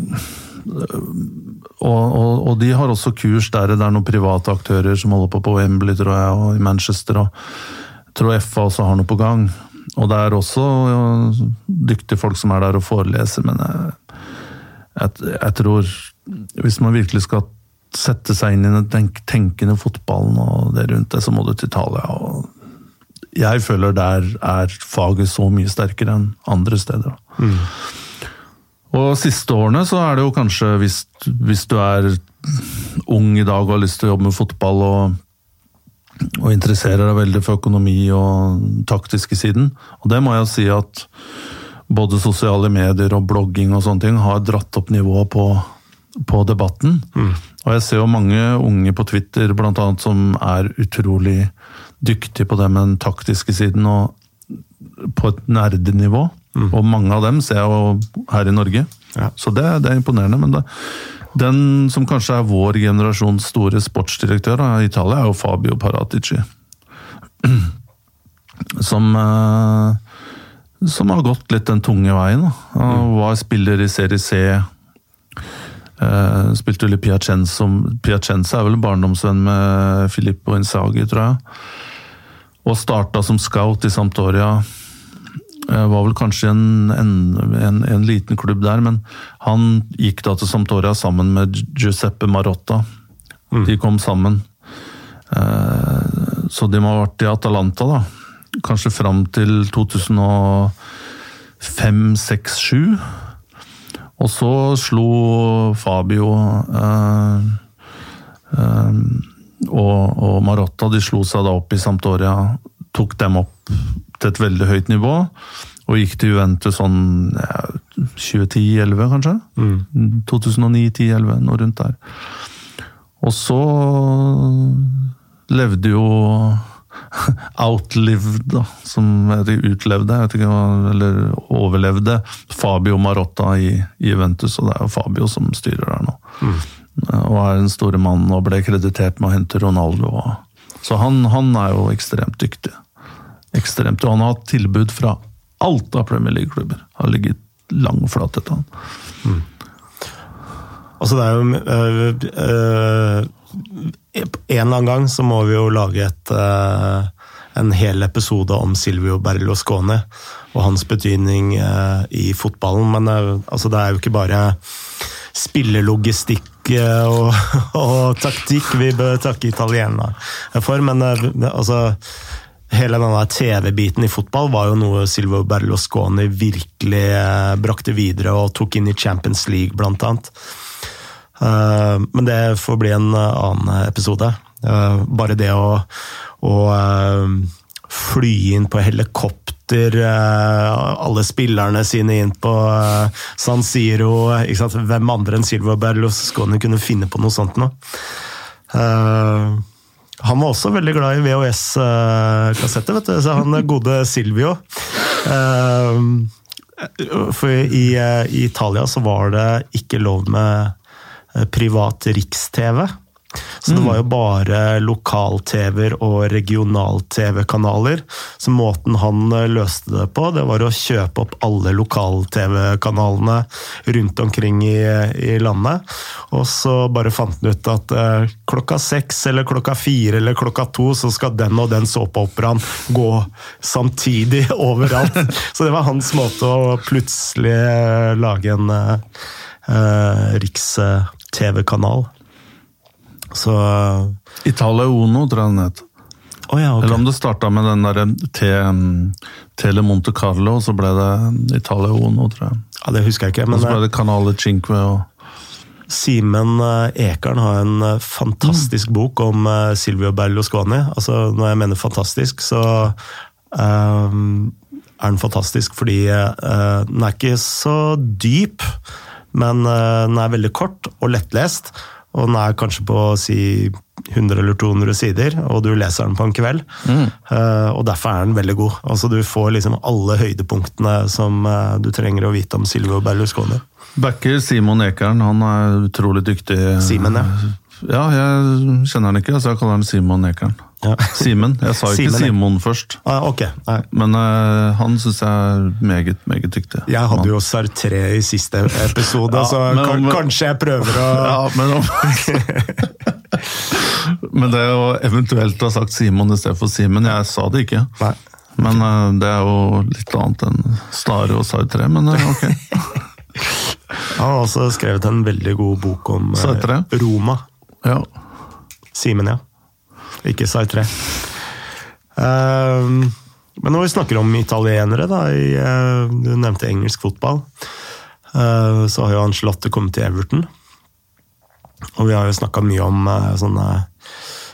Og, og, og de har også kurs der det er noen private aktører som holder på på Wembley, tror jeg, og i Manchester. og tror FA også har noe på gang. Og det er også ja, dyktige folk som er der og foreleser, men jeg, jeg, jeg tror Hvis man virkelig skal sette seg inn i den tenk, tenkende fotballen og det rundt det, så må du til Italia. og jeg føler der er faget så mye sterkere enn andre steder. Og siste årene så er det jo kanskje, hvis, hvis du er ung i dag og har lyst til å jobbe med fotball og, og interesserer deg veldig for økonomi og den taktiske siden, og det må jeg si at både sosiale medier og blogging og sånne ting har dratt opp nivået på, på debatten. Og jeg ser jo mange unge på Twitter blant annet som er utrolig dyktige på det med den taktiske siden og på et nerdenivå. Og mange av dem ser jeg jo her i Norge. Ja. Så det, det er imponerende. Men det, den som kanskje er vår generasjons store sportsdirektør i Italia, er jo Fabio Paratici. [clears throat] Som eh, som har gått litt den tunge veien. Han var spiller i Serie C. Eh, spilte vel i Piacenza. Piacenza er vel barndomsvenn med Filippo Inzaghi, tror jeg. Og starta som scout i Sampdoria. Det var vel kanskje en, en, en, en liten klubb der, men han gikk da til Sampdoria sammen med Giuseppe Marotta. De kom sammen. Eh, så de må ha vært i Atalanta, da. Kanskje fram til 2005-2006-2007. Og så slo Fabio eh, eh, og, og Marotta de slo seg da opp i Sampdoria. Tok dem opp til et veldig høyt nivå. Og gikk til Juventus sånn ja, 2010-11, kanskje? 2009-10-11, noe rundt der. Og så levde jo [laughs] outlived, da, som heter utlevde, jeg vet ikke eller overlevde, Fabio Marotta i, i Juventus, og det er jo Fabio som styrer der nå. Og er den store mannen og ble kreditert med å hente Ronaldo. Så han, han er jo ekstremt dyktig. Ekstremt, og han har hatt tilbud fra alt av Premier League-klubber. Har ligget langflat etter han. Altså det er jo øh, øh, En eller annen gang så må vi jo lage et, øh, en hel episode om Silvio Berlusconi og hans betydning i fotballen. Men altså det er jo ikke bare spillelogistikk øh, og, [laughs] og taktikk vi bør takke italienerne for, men øh, altså Hele denne TV-biten i fotball var jo noe Silvio Berlusconi virkelig øh, brakte videre og tok inn i Champions League, blant annet. Men det får bli en annen episode. Bare det å, å fly inn på helikopter, alle spillerne sine inn på San Siro Hvem andre enn Silvio Berlusconi kunne finne på noe sånt nå? han var også veldig glad i VHS-kassetter, vet du. Så han gode Silvio. For i, i Italia så var det ikke lov med privat riks-TV. Så det var jo bare lokal-TV-er og regional-TV-kanaler. Så måten han løste det på, det var å kjøpe opp alle lokal-TV-kanalene rundt omkring i, i, landet. Og så bare fant han ut at eh, klokka seks eller klokka fire eller klokka to så skal den og den såpeoperaen gå samtidig [laughs] overalt. Så det var hans måte å plutselig lage en eh, riks-TV-kanal. Så Italia Uno, tror jeg den het. oh ja, okay. Eller om det starta med den derre Tele Monte Carlo, og så ble det Italia Uno, tror jeg. ja, Det husker jeg ikke. Og så ble det Canale Cinque og Simen eh, Ekern har en fantastisk fantastisk bok om eh, Silvio Berlusconi. Altså, når jeg mener fantastisk, så eh, er den fantastisk fordi uh, den er ikke så dyp, men eh, den er veldig kort og lettlest. Og den er kanskje på si 100 eller 200 sider, og du leser den på en kveld. Eh, og derfor er den veldig god. Altså, du får liksom alle høydepunktene som eh, du trenger å vite om Silvio Berlusconi. Backer Simon Ekern, han er utrolig dyktig. Simen, ja. Ja, jeg kjenner han ikke, så jeg kaller han Simon Ekern. Ja. Simen. Jeg sa ikke Simen. Simon først. Ah, ok. Nei. Men uh, han syns jeg er meget, meget dyktig. Jeg hadde jo Sartre i siste episode, [laughs] Ja, så men kan, men, kanskje jeg prøver å [laughs] Ja, men [laughs] Men det å eventuelt ha sagt Simon i stedet for Simen, jeg sa det ikke. Nei. Men uh, det er jo litt annet enn Stare og Sartre, men uh, ok. Han har også skrevet en veldig god bok om Sartre? Roma. Ja. Simen, ja. Ikke Sartre. Ehm, men når vi snakker om italienere, da, i, uh, du nevnte engelsk fotball, Uh, så har jo Angelotte kommet til Everton. Og vi har jo snakka mye om eh, sånne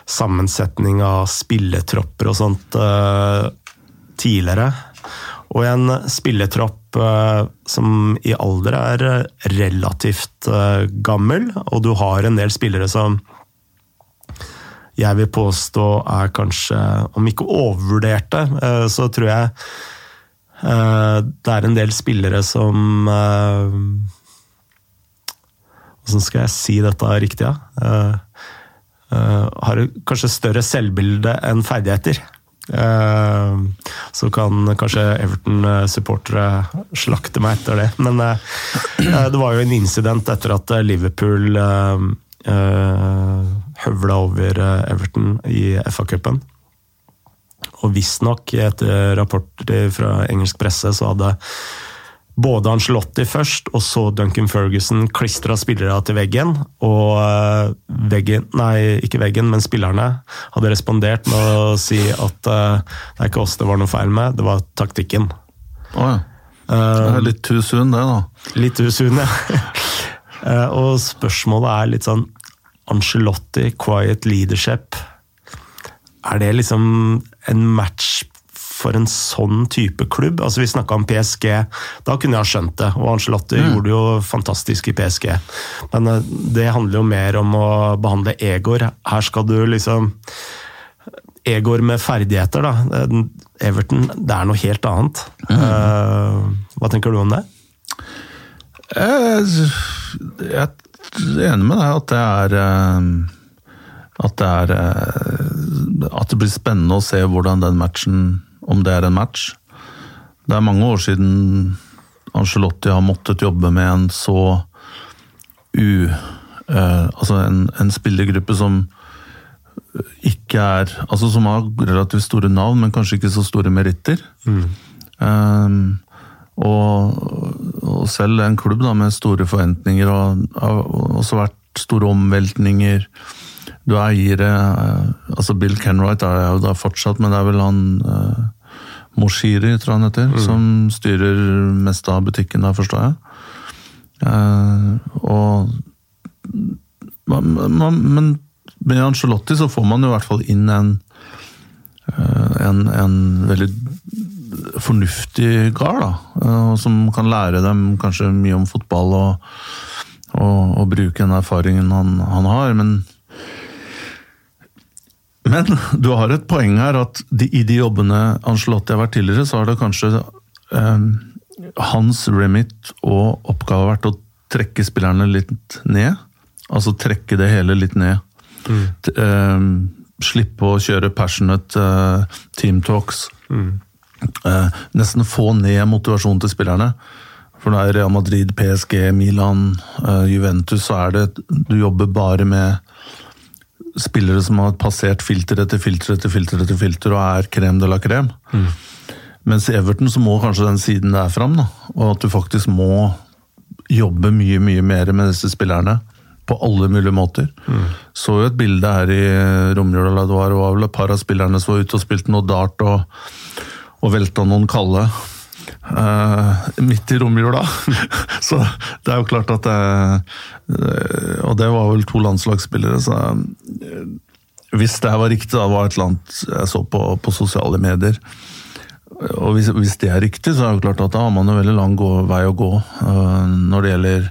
sammensetning av spilletropper og sånt tidligere. Og en spilletropp som i alder er relativt gammel, og du har en del spillere som jeg vil påstå er kanskje, om ikke overvurderte, eh, så tror jeg eh, det er en del spillere som Åssen Hvordan skal jeg si dette riktig? Eh, eh, har kanskje større selvbilde enn ferdigheter. Eh, Så kan kanskje Everton-supportere slakte meg etter det. Men eh, eh, det var jo en incident etter at eh, Liverpool eh, eh, høvla over eh, Everton i FA-cupen. Og visstnok, etter rapporter fra engelsk presse, så hadde både Angelotti først, og så Duncan Ferguson klistra spillere til veggen. Og eh, veggen, nei, ikke veggen, men spillerne hadde respondert med å si at eh, det er ikke oss det var noe feil med, det var taktikken. Oh, ja. Det er litt too soon, det, da. Litt usunn, ja. [laughs] Eh, og spørsmålet er litt sånn Ancelotti, quiet leadership. Er det liksom en match for en sånn type klubb? Altså Vi snakka om PSG, da kunne jeg ha skjønt det. Og Ancelotti gjorde det jo fantastisk i PSG. Men eh, det handler jo mer om å behandle egoer. Her skal du liksom Egor med ferdigheter, da. Everton, det er noe helt annet. Mm. hva tenker du om det? Jeg, jeg enig med deg at det er at det er At det blir spennende å se hvordan den matchen Om det er en match. Det er mange år siden Angelotti har måttet jobbe med en så u... Eh, altså en, en, spillergruppe som ikke er Altså som har relativt store navn, men kanskje ikke så store meritter. Mm. Um, og, og, selv en klubb da, med store forventninger og har også vært store omveltninger. Du er eiere eh, altså Bill Kenwright er jo da fortsatt, men det er vel han eh, Moshiri, tror jeg han heter, mm. som styrer mest av butikken der, forstår jeg. Eh, og man, man, Men med Angelotti så får man jo i hvert fall inn en, uh, en, en veldig fornuftig kar, da. Uh, som kan lære dem kanskje mye om fotball og, og, og bruke den erfaringen han, han har. men men du har et poeng her, at de, i de jobbene Angelotti har vært tidligere, så har det kanskje eh, hans remit og oppgave vært å trekke spillerne litt ned. Altså trekke det hele litt ned. Mm. Eh, slippe å kjøre passionate eh, team talks. Mm. Eh, nesten få ned motivasjonen til spillerne. For det er Real Madrid, PSG, Milan, eh, Juventus, så er det Du jobber bare med spillere som har passert filter etter filter etter filter etter filter og er krem de la krem. Mm. Mens Everton så må kanskje den siden der fram, da. og at du faktisk må jobbe mye, mye mer med disse spillerne. På alle mulige måter. Mm. Så jo et bilde her i romjula, det var, var vel et par av spillerne som var ute og spilte noe dart og, og velta noen kalde. Uh, midt i romjula. [laughs] så det er jo klart at det uh, Og det var vel to landslagsspillere, så uh, Hvis det var riktig, da var et eller annet jeg så på, på sosiale medier. Og hvis, hvis, det er riktig, så er det klart at da har man en veldig lang gå, vei å gå når det gjelder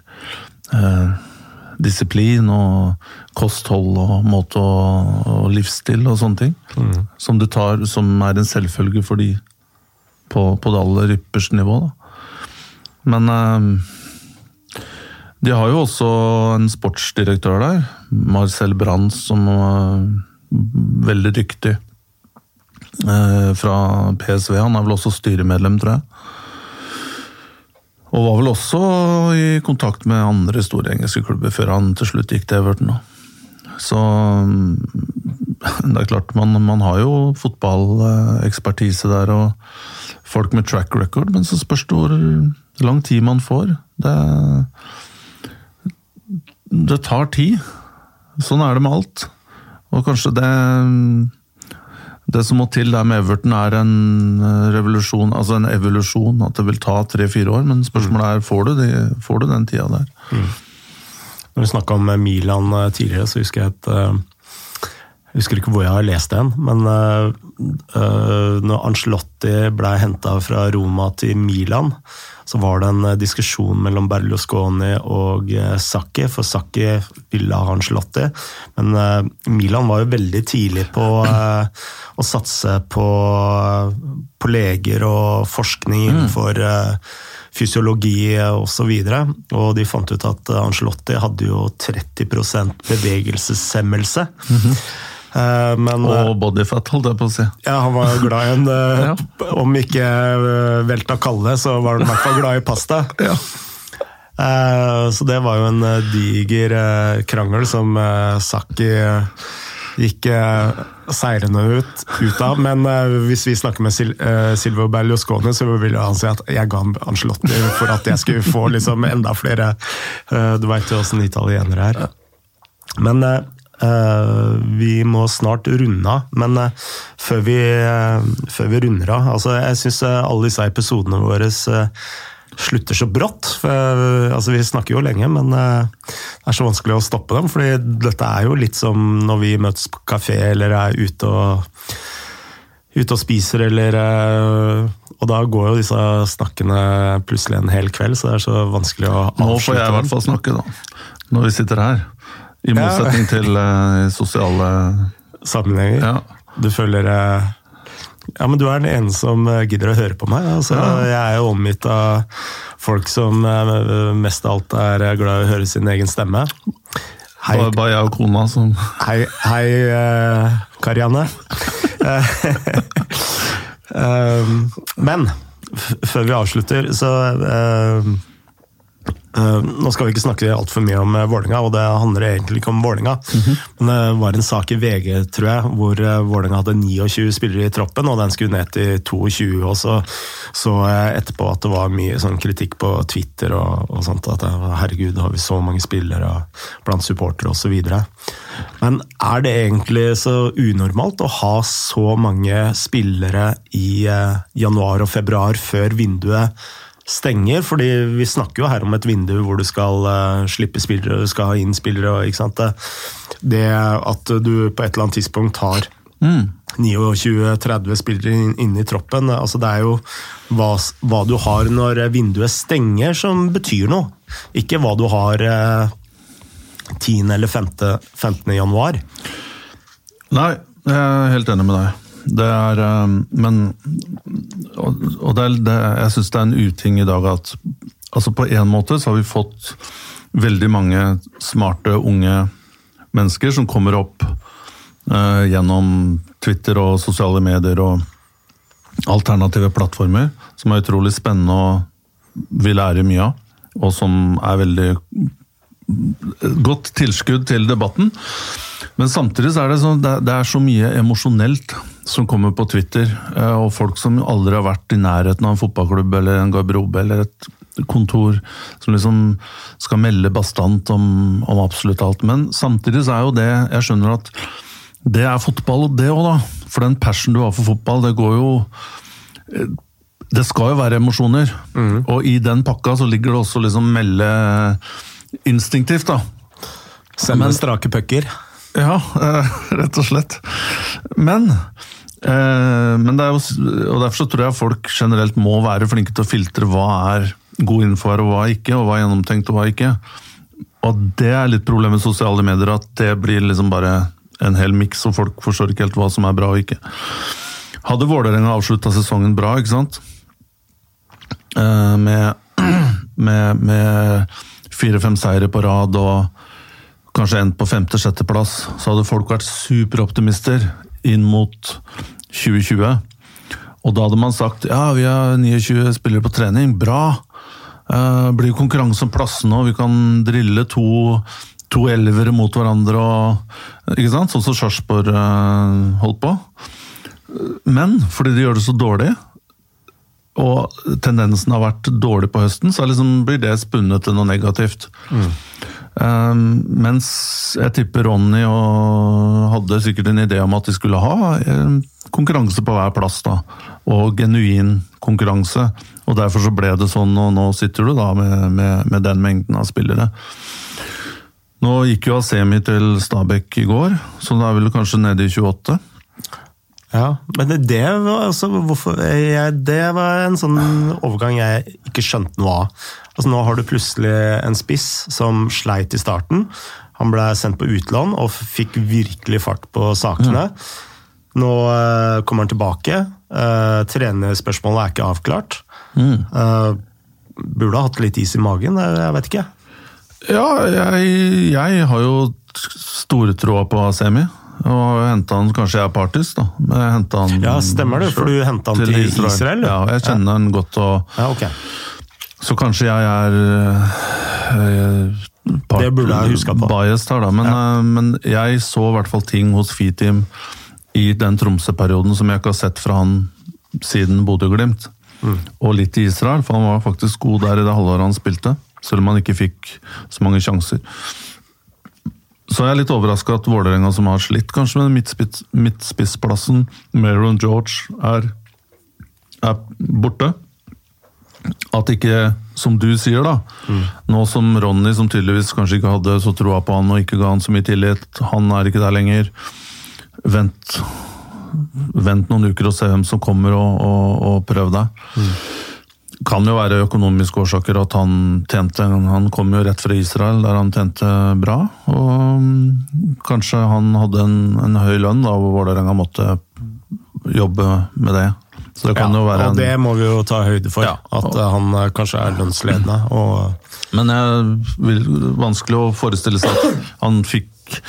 disiplin og kosthold og måte og, og livsstil og sånne ting. Mm. Som du tar, som er en selvfølge for de på, på det aller ypperste nivå. Men eh, de har jo også en sportsdirektør der, Marcel Brands, som er veldig dyktig. Eh, fra PSV. Han er vel også styremedlem, tror jeg. Og var vel også i kontakt med andre store engelske klubber før han til slutt gikk til Everton. Så [laughs] det er klart, man, man har jo fotballekspertise der. og folk med track record, men så spørs det hvor lang tid man får. Det, det tar tid. Sånn er det med alt. Og kanskje det det som må til der med Everton, er en revolusjon, altså en evolusjon. At det vil ta tre-fire år. Men spørsmålet er får du, de, får du den tida der. Mm. Når vi snakka om Milan eh, tidligere, så husker jeg et jeg husker ikke hvor jeg har lest den, men uh, uh, når Angelotti ble henta fra Roma til Milan, så var det en uh, diskusjon mellom Berlusconi og Sacchi, for Sacchi ville ha Angelotti. Men Milan var jo veldig tidlig på å satse på, på, leger og forskning mm. innenfor fysiologi osv. Og, og de fant ut at Angelotti hadde jo 30 bevegelseshemmelse. Mm -hmm. Eh, men, og eh, bodyfat, holdt jeg på å si. Ja, han var glad i en eh, [laughs] ja. Om ikke velta kalle, så var han i hvert fall glad i pasta. [laughs] ja. Så det var jo en diger krangel som Sakki gikk seirende ut, ut, av. Men hvis vi snakker med Sil Silvio Berlusconi, så vil han si at jeg ga Angelotti for at jeg skulle få liksom enda flere Du veit jo åssen italienere er. Men vi må snart runde av, men eh, før vi, eh, før vi runder av altså Jeg syns alle disse episodene våre slutter så brått. For, altså, vi snakker jo lenge, men det er så vanskelig å stoppe dem. fordi dette er jo litt som når vi møtes på kafé eller er ute og, ute og spiser, eller Og da går jo disse snakkene plutselig en hel kveld, så det er så vanskelig å avslutte. Nå får jeg i hvert fall snakke, da. Når vi sitter her. I motsetning ja. til uh, sosiale Sammenhenger. Ja. du føler uh, Ja, men du er den ene som eh, gidder å høre på meg. Altså, Jeg er jo omgitt av folk som mest av alt er glad i å høre sin egen stemme. Hei, Bare, bare jeg og kona som hei, hei uh, Karianne. Um, [laughs] [laughs] men før vi avslutter, så uh, Nå skal vi ikke snakke altfor mye om uh, Vålinga, og det handler egentlig ikke om Vålinga. Men det var en sak i VG, tror jeg, hvor Vålinga hadde 29 spillere i troppen, og den skulle ned til 22. Og så så jeg etterpå at det var mye sånn kritikk på Twitter og, og sånt. At herregud, har vi så mange spillere blant supportere osv. Men er det egentlig så unormalt å ha så mange spillere i eh, januar og februar før vinduet stenger? Fordi vi snakker jo her om et vindu hvor du skal eh, slippe spillere, du skal ha inn spillere. ikke sant? Det, det at du på et eller annet tidspunkt har 29-30 spillere inne i troppen. altså Det er jo hva, hva du har når vinduet stenger som betyr noe, ikke hva du har eh, 10. eller 15. 15. januar. Nei, jeg er helt enig med deg. Det er eh, Men Og, det er, det, jeg syns det er en uting i dag at Altså På en måte så har vi fått veldig mange smarte, unge mennesker som kommer opp eh, gjennom Twitter og sosiale medier og alternative plattformer, som er utrolig spennende og vi lærer mye av, og som er veldig godt tilskudd til debatten. Men samtidig så er det, så, det er så mye emosjonelt som kommer på Twitter, eh, og folk som aldri har vært i nærheten av en fotballklubb eller en garderobe eller et kontor, som liksom skal melde bastant om, om absolutt alt. Men samtidig så er jo det Jeg skjønner at det er fotball, det òg, da. For den passion du har for fotball, det går jo det skal jo være emosjoner, og i den pakka så ligger det også liksom melde instinktivt, da. Sende strake pucker. Ja, eh, [laughs] rett og slett. Men, eh, men det er jo, og derfor så tror jeg folk generelt må være flinke til å filtre hva er god info her og hva ikke, og hva er gjennomtenkt og hva ikke. Og det er litt problemet med sosiale medier, at det blir liksom bare en hel miks, og folk forstår ikke helt hva som er bra og ikke. Hadde Vålerenga avslutta sesongen bra, ikke sant? Eh, Med, [clears throat] med, med fire-fem seire på rad og kanskje endt på femte-sjetteplass, så hadde folk vært superoptimister inn mot 2020. Og da hadde man sagt ja, vi har 29 spillere på trening, bra. Eh, blir konkurranse om plassene, og vi kan drille to, to elvere mot hverandre. Og, ikke sant? Sånn som Sarpsborg eh, holdt på. Men fordi de gjør det så dårlig, og tendensen har vært dårlig på høsten, så liksom blir det spunnet til noe negativt. Um, mens jeg tipper Ronny og hadde sikkert en idé om at de skulle ha eh, konkurranse på hver plass, da. Og genuin konkurranse. Og derfor så ble det sånn, og nå sitter du da med, med, med den mengden av spillere. Nå gikk jo Asemi til Stabæk i går, så da er vel kanskje nede i 28. Ja, men det, var altså hvorfor, jeg, Det var en sånn overgang jeg ikke skjønte noe av. Altså Nå har du plutselig en spiss som sleit i starten. Han ble sendt på utlån og fikk virkelig fart på sakene. Nå uh, kommer han tilbake. Uh, Trenerspørsmålet er ikke avklart. Eh, burde ha hatt litt is i magen, jeg, vet ikke. Ja, jeg, jeg har jo store troa på Asemi. Og henta han Kanskje jeg er partisk, da. Men jeg han Ja, stemmer det, for du hentet han til Israel, Israel Ja, jeg kjenner han godt. og Ja, ok. Så kanskje jeg er øh, part, Det burde jeg huska på. biased her, da. Men, øh, men jeg så i hvert fall ting hos Fitim i den Tromsø-perioden som jeg ikke har sett fra han siden Bodø-Glimt. Mm. Og litt i Israel, for han var faktisk god der i det halvåret han spilte. Selv om han ikke fikk så mange sjanser. Så jeg er litt overraska at Vålerenga, som har slitt kanskje med midtspiss, midtspissplassen, Meron George, er, er borte. At ikke, som du sier, da Nå som Ronny, som tydeligvis kanskje ikke hadde så troa på han og ikke ga han så mye tillit, han er ikke der lenger. Vent, vent noen uker og se hvem som kommer, og, og, og prøv deg. Kan jo være økonomiske årsaker at han tjente Han kom jo rett fra Israel, der han tjente bra. Og mm, kanskje han hadde en, en høy lønn, da, hvor Vålerenga måtte jobbe med det. Så det kan Ja, jo være og en det må vi jo ta høyde for. Ja. At eh, han eh, kanskje er lønnsledende. Og Men jeg vil vanskelig å forestille seg at han fikk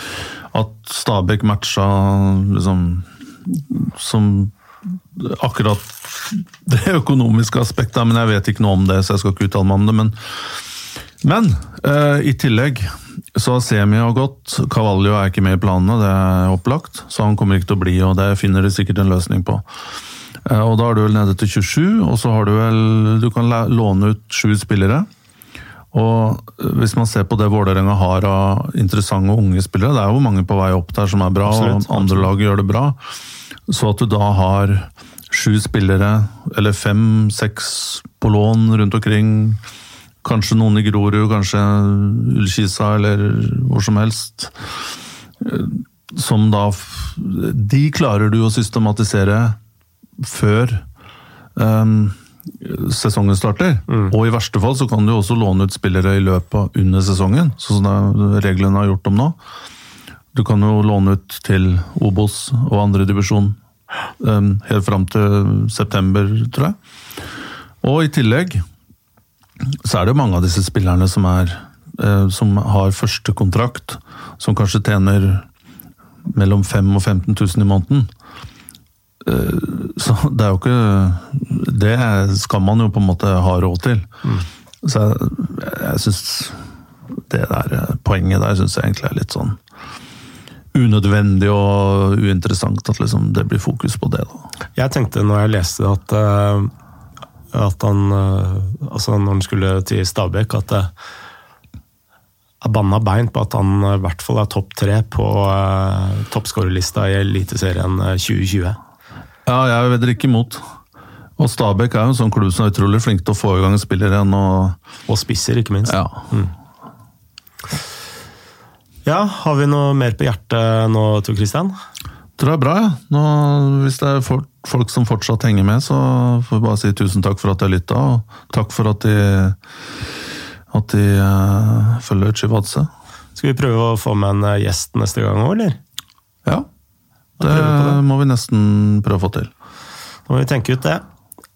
At Stabæk matcha liksom som akkurat det økonomiske aspektet, men jeg vet ikke noe om det, så jeg skal ikke uttale meg om det. Men, men uh, i tillegg så har Semi har gått. Cavallo er ikke med i planene, det er opplagt. Så han kommer ikke til å bli, og det finner de sikkert en løsning på. Eh, og da er du vel nede til 27, og så har du vel Du kan låne ut sju spillere. Og hvis man ser på det Vålerenga har av interessante unge spillere, det er jo mange på vei opp der som er bra, Absolutt, og andre lag gjør det bra. Så at du da har sju spillere, eller fem-seks på lån rundt omkring, kanskje noen i Grorud, kanskje Ullkisa eller hvor som helst, eh, som da De klarer du å systematisere før um, sesongen starter. Og i verste fall så kan du også låne ut spillere i løpet av under sesongen, sånn som reglene har gjort om nå. Du kan jo låne ut til Obos og andredivisjon um, helt fram til september, tror jeg. Og i tillegg så er det mange av disse spillerne som, er, eh, som har første kontrakt, som kanskje tjener mellom 5 og 15 000 i måneden. Eh, Så det er jo ikke Det skal man jo på en måte ha råd til. Så jeg, jeg syns det der poenget der syns jeg egentlig er litt sånn unødvendig og uinteressant at liksom det blir fokus på det. da. jeg tenkte når jeg leste at, eh, at han eh, Altså når han skulle til Stabæk, at det er banna bein på at han i hvert fall er topp tre på toppskårerlista i Eliteserien eh, 2020. Ja, jeg vedder ikke imot. Og Stabæk er jo en sånn klubb som er utrolig flink til å få i gang spillere igjen. Og, Og spisser, ikke minst. ja. Ja, Har vi noe mer på hjertet nå, Tor Christian? tror jeg er bra, ja. Nå, hvis det er folk, som fortsatt henger med, så får vi bare si tusen takk for at de lytta, og takk for at de, at de uh, følger Chivadze. Skal vi prøve å få med en eh, gjest neste gang òg, eller? Ja, det det. må vi nesten prøve å få til. Da må vi tenke ut det.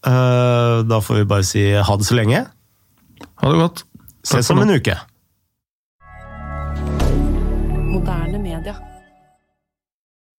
Eh, Da får vi bare si ha det så lenge. Ha det godt. Ses om en uke. Moderne.